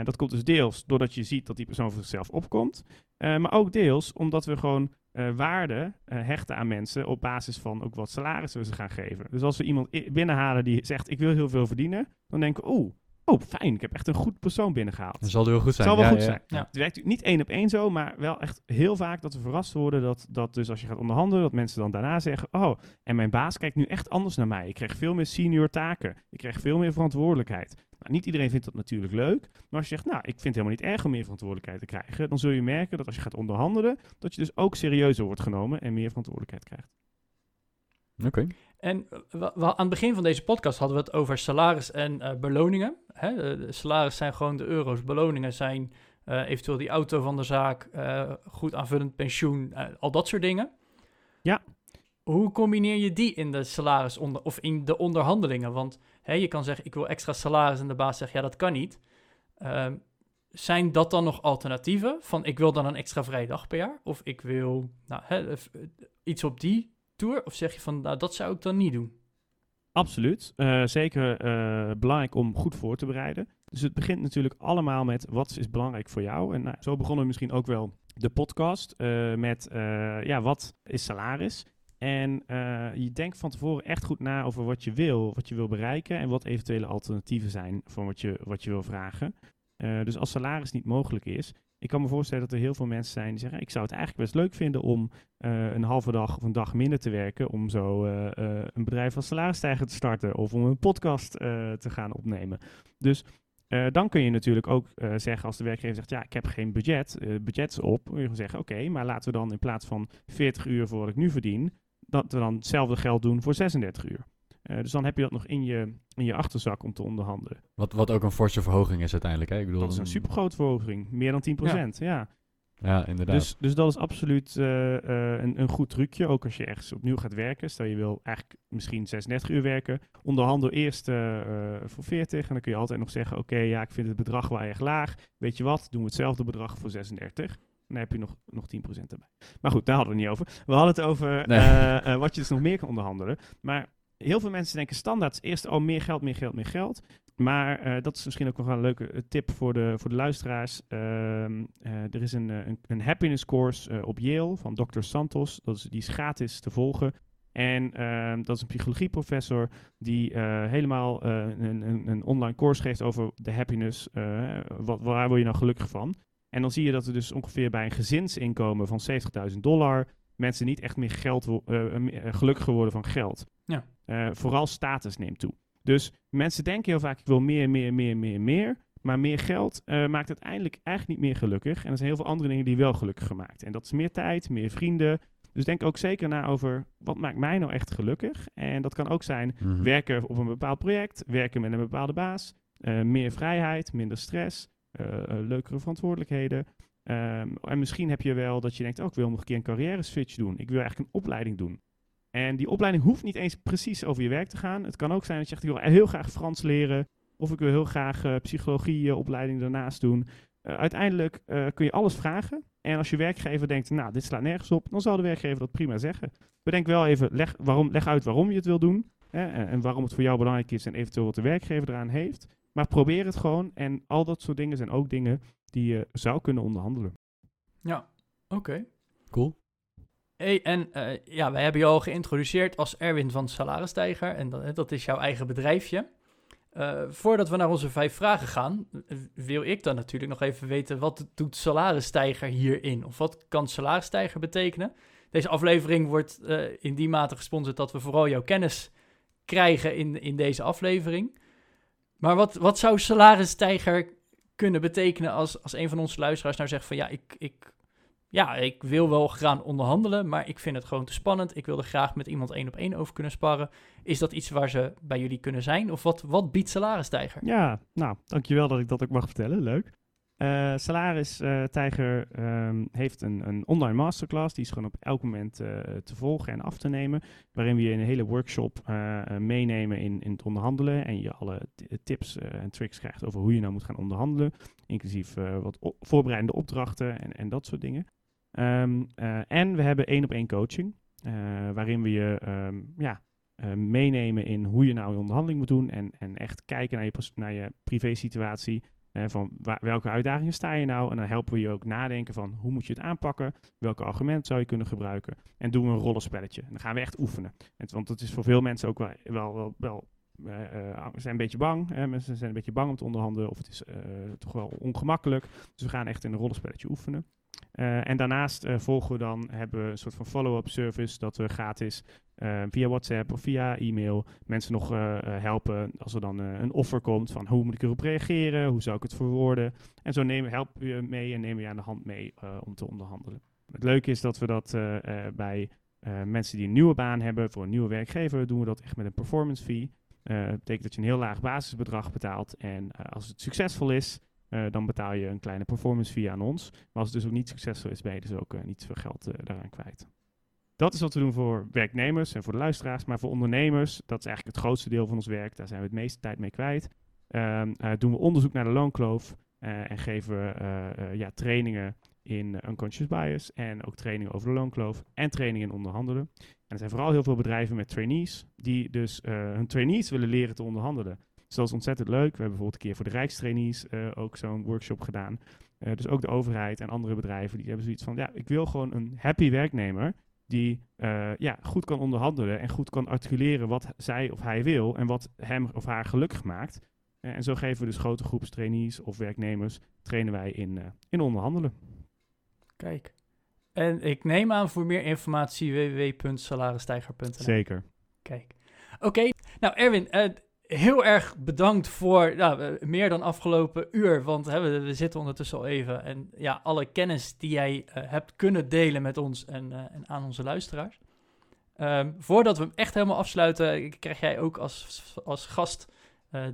dat komt dus deels doordat je ziet dat die persoon voor zichzelf opkomt. maar ook deels omdat we gewoon waarde hechten aan mensen op basis van ook wat salaris we ze gaan geven. Dus als we iemand binnenhalen die zegt ik wil heel veel verdienen, dan denken we oeh, oh fijn, ik heb echt een goed persoon binnengehaald. Dat zal heel goed zijn. zal wel ja, goed ja. zijn. Ja. Het werkt niet één op één zo, maar wel echt heel vaak dat we verrast worden dat, dat dus als je gaat onderhandelen, dat mensen dan daarna zeggen, oh, en mijn baas kijkt nu echt anders naar mij. Ik krijg veel meer senior taken. Ik krijg veel meer verantwoordelijkheid. Nou, niet iedereen vindt dat natuurlijk leuk, maar als je zegt, nou, ik vind het helemaal niet erg om meer verantwoordelijkheid te krijgen, dan zul je merken dat als je gaat onderhandelen, dat je dus ook serieuzer wordt genomen en meer verantwoordelijkheid krijgt. Oké. Okay. En we, we, aan het begin van deze podcast hadden we het over salaris en uh, beloningen. Hè? De salaris zijn gewoon de euro's, beloningen zijn uh, eventueel die auto van de zaak, uh, goed aanvullend pensioen, al dat soort dingen. Ja. Hoe combineer je die in de salaris onder, of in de onderhandelingen? Want hè, je kan zeggen, ik wil extra salaris en de baas zegt, ja, dat kan niet. Ehm, zijn dat dan nog alternatieven? Van ik wil dan een extra vrije dag per jaar? Of ik wil nou, hè, iets op die Of zeg je van, nou, dat zou ik dan niet doen? Absoluut. Uh, zeker uh, belangrijk om goed voor te bereiden. Dus het begint natuurlijk allemaal met wat is belangrijk voor jou. En nou, zo begonnen we misschien ook wel de podcast uh, met ja, wat is salaris? En je denkt van tevoren echt goed na over wat je wil, wat je wil bereiken en wat eventuele alternatieven zijn van wat je, wat je wil vragen. dus als salaris niet mogelijk is, ik kan me voorstellen dat er heel veel mensen zijn die zeggen: Ik zou het eigenlijk best leuk vinden om uh, een halve dag of een dag minder te werken. Om zo uh, uh, een bedrijf als salarisstijger te starten of om een podcast te gaan opnemen. Dus dan kun je natuurlijk ook zeggen als de werkgever zegt: Ja, ik heb geen budget, budget is op. Dan je zeggen: Oké, maar laten we dan in plaats van 40 uur voor wat ik nu verdien, dat we dan hetzelfde geld doen voor 36 uur. Uh, dus dan heb je dat nog in je, in je achterzak om te onderhandelen. Wat, wat ook een forse verhoging is uiteindelijk. Hè? Ik bedoel, dat is een supergrote verhoging. Meer dan 10%. Ja, ja. ja inderdaad. Dus, dus dat is absoluut uh, uh, een, een goed trucje. Ook als je ergens opnieuw gaat werken. Stel je wil eigenlijk misschien 36 uur werken. Onderhandel eerst voor 40. En dan kun je altijd nog zeggen: Oké, okay, ja, ik vind het bedrag wel erg laag. Weet je wat? Doen we hetzelfde bedrag voor 36. Dan heb je nog, nog 10% erbij. Maar goed, daar hadden we het niet over. We hadden het over nee. wat je dus nog meer kan onderhandelen. Maar heel veel mensen denken standaard eerst al oh, meer geld, meer geld, meer geld. Maar uh, dat is misschien ook nog wel een leuke eh, tip voor de, voor de luisteraars. Uh, uh, er is een, een, een, happiness course op Yale van Dr. Santos. Dat is, die is gratis te volgen. En ehm, dat is een psychologieprofessor die helemaal een, een, een, online course geeft over de happiness. wat, waar word je nou gelukkig van? En dan zie je dat er dus ongeveer bij een gezinsinkomen van 70.000 dollar mensen niet echt meer geld, gelukkiger worden van geld. Ja. Uh, vooral status neemt toe. Dus mensen denken heel vaak, ik wil meer, meer, meer, meer, meer. Maar meer geld uh, maakt uiteindelijk eigenlijk niet meer gelukkig. En er zijn heel veel andere dingen die wel gelukkig maken. En dat is meer tijd, meer vrienden. Dus denk ook zeker na over, wat maakt mij nou echt gelukkig? En dat kan ook zijn mm -hmm. werken op een bepaald project, werken met een bepaalde baas. Uh, meer vrijheid, minder stress, leukere verantwoordelijkheden. Um, en misschien heb je wel dat je denkt, oh, ik wil nog een keer een carrière switch doen. Ik wil eigenlijk een opleiding doen. En die opleiding hoeft niet eens precies over je werk te gaan. Het kan ook zijn dat je zegt, ik wil heel graag Frans leren. Of ik wil heel graag uh, psychologieopleiding daarnaast doen. uiteindelijk kun je alles vragen. En als je werkgever denkt, nou, dit slaat nergens op, dan zal de werkgever dat prima zeggen. Bedenk wel even, leg, waarom, leg uit waarom je het wil doen. Hè, en waarom het voor jou belangrijk is en eventueel wat de werkgever eraan heeft. Maar probeer het gewoon. En al dat soort dingen zijn ook dingen die je zou kunnen onderhandelen. Ja, oké. Cool. Hey, en uh, ja, wij hebben je al geïntroduceerd als Erwin van Salarisstijger. En dat, dat is jouw eigen bedrijfje. Uh, voordat we naar onze vijf vragen gaan, wil ik dan natuurlijk nog even weten, wat doet salarisstijger hierin? Of wat kan salarisstijger betekenen? Deze aflevering wordt in die mate gesponsord dat we vooral jouw kennis krijgen in, in deze aflevering. Maar wat, wat zou salarisstijger kunnen betekenen als, als een van onze luisteraars nou zegt van ja, ik, ik, ja, ik wil wel gaan onderhandelen, maar ik vind het gewoon te spannend. Ik wil er graag met iemand één op één over kunnen sparren. Is dat iets waar ze bij jullie kunnen zijn? Of wat, wat biedt Salaris Ja, nou, dankjewel dat ik dat ook mag vertellen. Leuk. Uh, Salaris uh, Tijger um, heeft een, een online masterclass. Die is gewoon op elk moment uh, te volgen en af te nemen. Waarin we je een hele workshop meenemen in, in het onderhandelen. En je alle tips en tricks krijgt over hoe je nou moet gaan onderhandelen. Inclusief wat voorbereidende opdrachten en, en dat soort dingen. Um, en we hebben één op één coaching. waarin we je um, ja, meenemen in hoe je nou je onderhandeling moet doen. En, en echt kijken naar je, naar je privé situatie van welke uitdagingen sta je nou? En dan helpen we je ook nadenken van hoe moet je het aanpakken? Welke argumenten zou je kunnen gebruiken? En doen we een rollenspelletje. En dan gaan we echt oefenen. En, want dat is voor veel mensen ook wel, wel, wel, zijn een beetje bang. Mensen zijn een beetje bang om te onderhandelen. Of het is toch wel ongemakkelijk. Dus we gaan echt in een rollenspelletje oefenen. Uh, en daarnaast uh, volgen we dan, hebben we een soort van follow-up service dat we gratis uh, via WhatsApp of via e-mail mensen nog helpen als er dan een offer komt van hoe moet ik erop reageren, hoe zou ik het verwoorden. En zo nemen, helpen we je mee en nemen we je aan de hand mee om te onderhandelen. Het leuke is dat we dat bij mensen die een nieuwe baan hebben, voor een nieuwe werkgever, doen we dat echt met een performance fee. dat betekent dat je een heel laag basisbedrag betaalt en als het succesvol is, uh, dan betaal je een kleine performance fee aan ons. Maar als het dus ook niet succesvol is, ben je dus ook uh, niet veel geld uh, daaraan kwijt. Dat is wat we doen voor werknemers en voor de luisteraars. Maar voor ondernemers, dat is eigenlijk het grootste deel van ons werk. Daar zijn we het meeste tijd mee kwijt. Ehm, doen we onderzoek naar de loonkloof en geven we ja, trainingen in unconscious bias en ook trainingen over de loonkloof en trainingen in onderhandelen. En er zijn vooral heel veel bedrijven met trainees die dus hun trainees willen leren te onderhandelen. Dus dat is ontzettend leuk. We hebben bijvoorbeeld een keer voor de Rijkstrainees uh, ook zo'n workshop gedaan. Uh, dus ook de overheid en andere bedrijven die hebben zoiets van, ja, ik wil gewoon een happy werknemer die uh, ja, goed kan onderhandelen en goed kan articuleren wat zij of hij wil en wat hem of haar gelukkig maakt. en zo geven we dus grote groepen trainees of werknemers, trainen wij in, in onderhandelen. Kijk. En ik neem aan voor meer informatie www.salarisstijger.nl. Zeker. Kijk. Oké. Nou, Erwin, heel erg bedankt voor nou, meer dan afgelopen uur. Want hè, we, zitten ondertussen al even. En ja, alle kennis die jij uh, hebt kunnen delen met ons en, uh, en aan onze luisteraars. Um, voordat we hem echt helemaal afsluiten, krijg jij ook als, als gast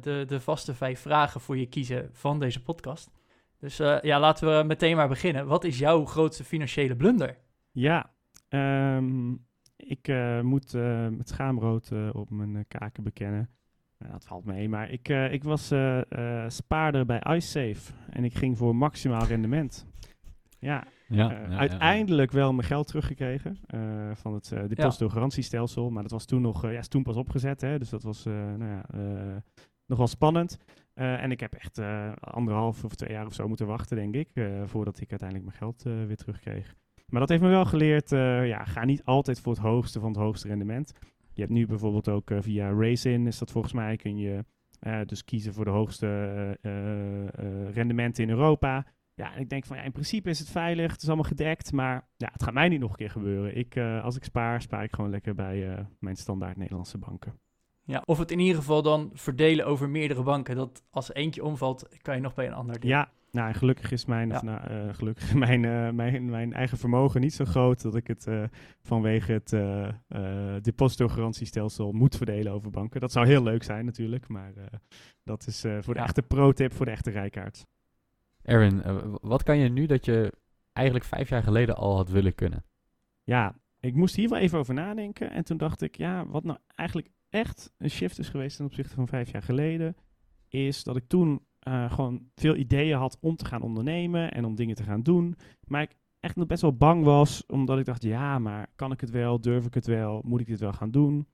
de, de vaste vijf vragen voor je kiezen van deze podcast. Dus ja, laten we meteen maar beginnen. Wat is jouw grootste financiële blunder? Ja, um, ik moet met schaamrood op mijn kaken bekennen dat valt mee, maar ik, uh, ik was uh, uh, spaarder bij iSafe en ik ging voor maximaal rendement. Ja, ja, ja uiteindelijk ja, wel mijn geld teruggekregen van het depositogarantiestelsel, maar dat was toen nog, ja, is toen pas opgezet, hè, dus dat was nou ja, nog wel spannend. en ik heb echt anderhalf of twee jaar of zo moeten wachten, denk ik, voordat ik uiteindelijk mijn geld weer terugkreeg. Maar dat heeft me wel geleerd, ja, ga niet altijd voor het hoogste van het hoogste rendement. Je hebt nu bijvoorbeeld ook uh, via Racing, is dat volgens mij, kun je uh, dus kiezen voor de hoogste uh, rendementen in Europa. Ja, en ik denk van ja, in principe is het veilig, het is allemaal gedekt, maar ja, het gaat mij niet nog een keer gebeuren. Ik, als ik spaar, spaar ik gewoon lekker bij mijn standaard Nederlandse banken. Ja, of het in ieder geval dan verdelen over meerdere banken. Dat als eentje omvalt, kan je nog bij een ander doen. Ja, nou, gelukkig is mijn, of, nou, uh, gelukkig mijn, uh, mijn, mijn eigen vermogen niet zo groot dat ik het uh, vanwege het depositogarantiestelsel moet verdelen over banken. Dat zou heel leuk zijn natuurlijk, maar dat is voor de echte pro-tip, voor de echte rijkaart. Erwin, wat kan je nu dat je eigenlijk vijf jaar geleden al had willen kunnen? Ja, ik moest hier wel even over nadenken. En toen dacht ik, ja, wat nou eigenlijk echt een shift is geweest ten opzichte van vijf jaar geleden, is dat ik toen uh, gewoon veel ideeën had om te gaan ondernemen en om dingen te gaan doen. Maar ik echt nog best wel bang was, omdat ik dacht, ja, maar kan ik het wel? Durf ik het wel? Moet ik dit wel gaan doen?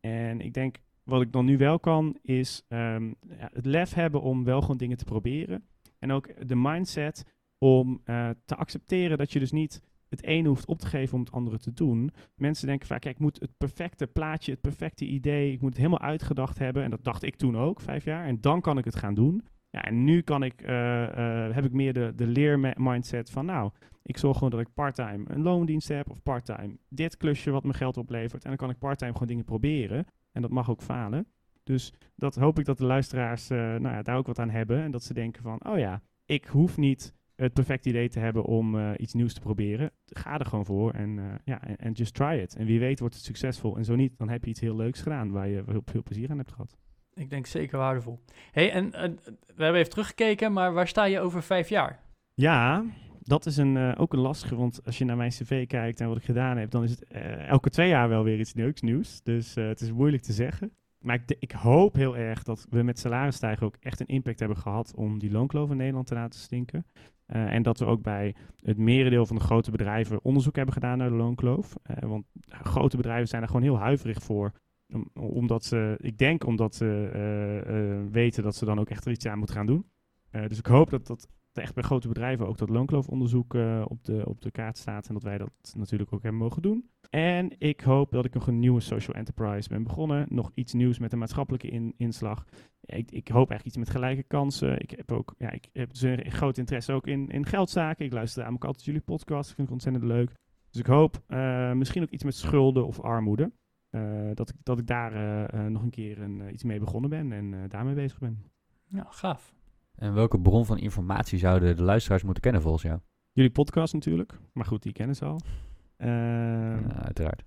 En ik denk, wat ik dan nu wel kan, is um, ja, het lef hebben om wel gewoon dingen te proberen. En ook de mindset om uh, te accepteren dat je dus niet het ene hoeft op te geven om het andere te doen. Mensen denken vaak, kijk, ik moet het perfecte plaatje, het perfecte idee, ik moet het helemaal uitgedacht hebben. En dat dacht ik toen ook, vijf jaar. En dan kan ik het gaan doen. Ja, en nu kan ik, uh, uh, heb ik meer de, de leermindset van, nou, ik zorg gewoon dat ik parttime een loondienst heb of parttime dit klusje wat me geld oplevert. En dan kan ik parttime gewoon dingen proberen. En dat mag ook falen. Dus dat hoop ik dat de luisteraars uh, nou ja, daar ook wat aan hebben. En dat ze denken van, oh ja, ik hoef niet het perfecte idee te hebben om iets nieuws te proberen. Ga er gewoon voor en, ja, en just try it. En wie weet wordt het succesvol. En zo niet, dan heb je iets heel leuks gedaan waar je heel veel plezier aan hebt gehad. Ik denk zeker waardevol. hey, en we hebben even teruggekeken, maar waar sta je over vijf jaar? Ja, dat is een, uh, ook een lastige, want als je naar mijn cv kijkt en wat ik gedaan heb, dan is het uh, elke twee jaar wel weer iets nieuws. nieuws. Dus uh, het is moeilijk te zeggen. Maar ik, ik, hoop heel erg dat we met salarisstijgen ook echt een impact hebben gehad om die loonkloof in Nederland te laten stinken. en dat we ook bij het merendeel van de grote bedrijven onderzoek hebben gedaan naar de loonkloof. want grote bedrijven zijn er gewoon heel huiverig voor. Om, omdat ze, ik denk omdat ze weten dat ze dan ook echt er iets aan moeten gaan doen. dus ik hoop dat dat echt bij grote bedrijven ook dat loonkloofonderzoek uh, op, de, op de kaart staat. En dat wij dat natuurlijk ook hebben mogen doen. En ik hoop dat ik nog een nieuwe social enterprise ben begonnen. Nog iets nieuws met een maatschappelijke in, inslag. Ik, ik, hoop eigenlijk iets met gelijke kansen. Ik heb ook ja, ik heb dus een groot interesse ook in, in geldzaken. Ik luister namelijk altijd jullie podcast. Ik vind het ontzettend leuk. Dus ik hoop misschien ook iets met schulden of armoede. Uh, dat, ik, dat ik daar nog een keer een, iets mee begonnen ben en daarmee bezig ben. Ja, gaaf. En welke bron van informatie zouden de luisteraars moeten kennen volgens jou? Jullie podcast natuurlijk, maar goed, die kennen ze al. Uh, ja, uiteraard.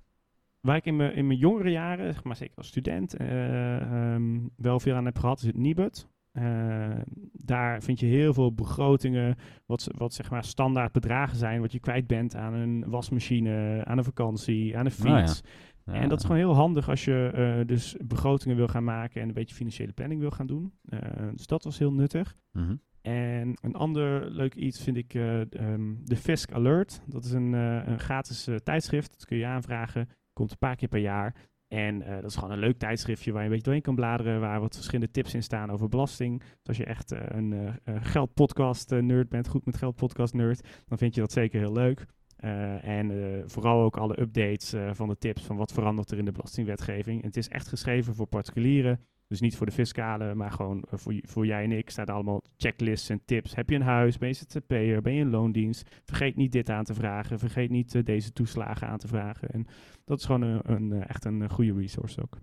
Waar ik in mijn, in mijn jongere jaren, zeg maar zeker als student, uh, um, wel veel aan heb gehad, is het Nibud. Uh, daar vind je heel veel begrotingen, wat, wat zeg maar standaard bedragen zijn, wat je kwijt bent aan een wasmachine, aan een vakantie, aan een fiets. Oh ja. Ja. En dat is gewoon heel handig als je uh, dus begrotingen wil gaan maken en een beetje financiële planning wil gaan doen. Uh, dus dat was heel nuttig. Mm -hmm. En een ander leuk iets vind ik uh, um, de Fisk Alert. Dat is een, een gratis tijdschrift. Dat kun je aanvragen. Komt een paar keer per jaar. En dat is gewoon een leuk tijdschriftje waar je een beetje doorheen kan bladeren. Waar wat verschillende tips in staan over belasting. Dus als je echt een geldpodcast nerd bent, goed met geldpodcast nerd, dan vind je dat zeker heel leuk. Uh, en uh, vooral ook alle updates uh, van de tips van wat verandert er in de belastingwetgeving. En het is echt geschreven voor particulieren, dus niet voor de fiscale, maar gewoon voor, voor jij en ik. Staan allemaal checklists en tips. Heb je een huis? Ben je ZZP'er? Ben je een loondienst? Vergeet niet dit aan te vragen. Vergeet niet deze toeslagen aan te vragen. En dat is gewoon een, een, echt een goede resource ook.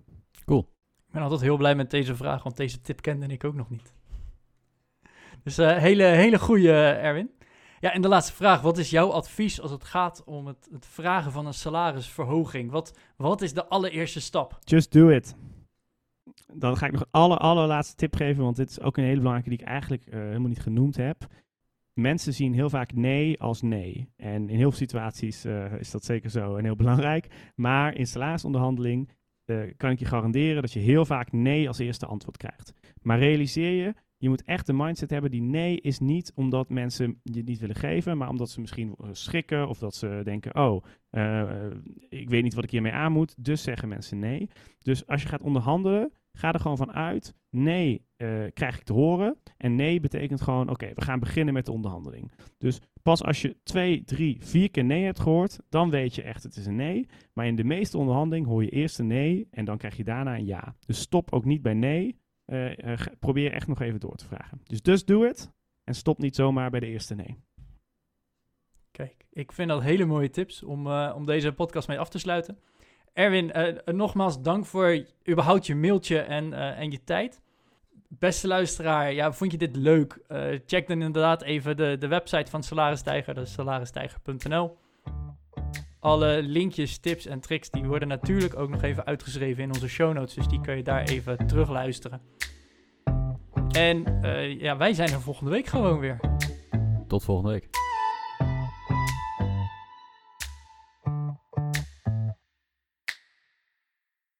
Cool. Ik ben altijd heel blij met deze vraag, want deze tip kende ik ook nog niet. Dus hele, hele goede, Erwin. Ja, en de laatste vraag. Wat is jouw advies als het gaat om het, het vragen van een salarisverhoging? Wat, wat is de allereerste stap? Just do it. Dan ga ik nog een aller, allerlaatste tip geven, want dit is ook een hele belangrijke die ik eigenlijk uh, helemaal niet genoemd heb. Mensen zien heel vaak nee als nee. En in heel veel situaties uh, is dat zeker zo en heel belangrijk. Maar in salarisonderhandeling uh, kan ik je garanderen dat je heel vaak nee als eerste antwoord krijgt. Maar realiseer je, je moet echt de mindset hebben die nee is niet omdat mensen je niet willen geven, maar omdat ze misschien schrikken of dat ze denken, oh, uh, ik weet niet wat ik hiermee aan moet, dus zeggen mensen nee. Dus als je gaat onderhandelen, ga er gewoon van uit, nee uh, krijg ik te horen en nee betekent gewoon, oké, we gaan beginnen met de onderhandeling. Dus pas als je twee, drie, vier keer nee hebt gehoord, dan weet je echt het is een nee. Maar in de meeste onderhandeling hoor je eerst een nee en dan krijg je daarna een ja. Dus stop ook niet bij nee, probeer echt nog even door te vragen. Dus just do it. En stop niet zomaar bij de eerste nee. Kijk, ik vind dat hele mooie tips om, uh, om deze podcast mee af te sluiten. Erwin, nogmaals dank voor überhaupt je mailtje en, en je tijd. Beste luisteraar, ja, vond je dit leuk? check dan inderdaad even de, de website van Salarisstijger, dat is salarisstijger.nl. Alle linkjes, tips en tricks die worden natuurlijk ook nog even uitgeschreven in onze show notes. Dus die kun je daar even terugluisteren. En uh, ja, wij zijn er volgende week gewoon weer. Tot volgende week.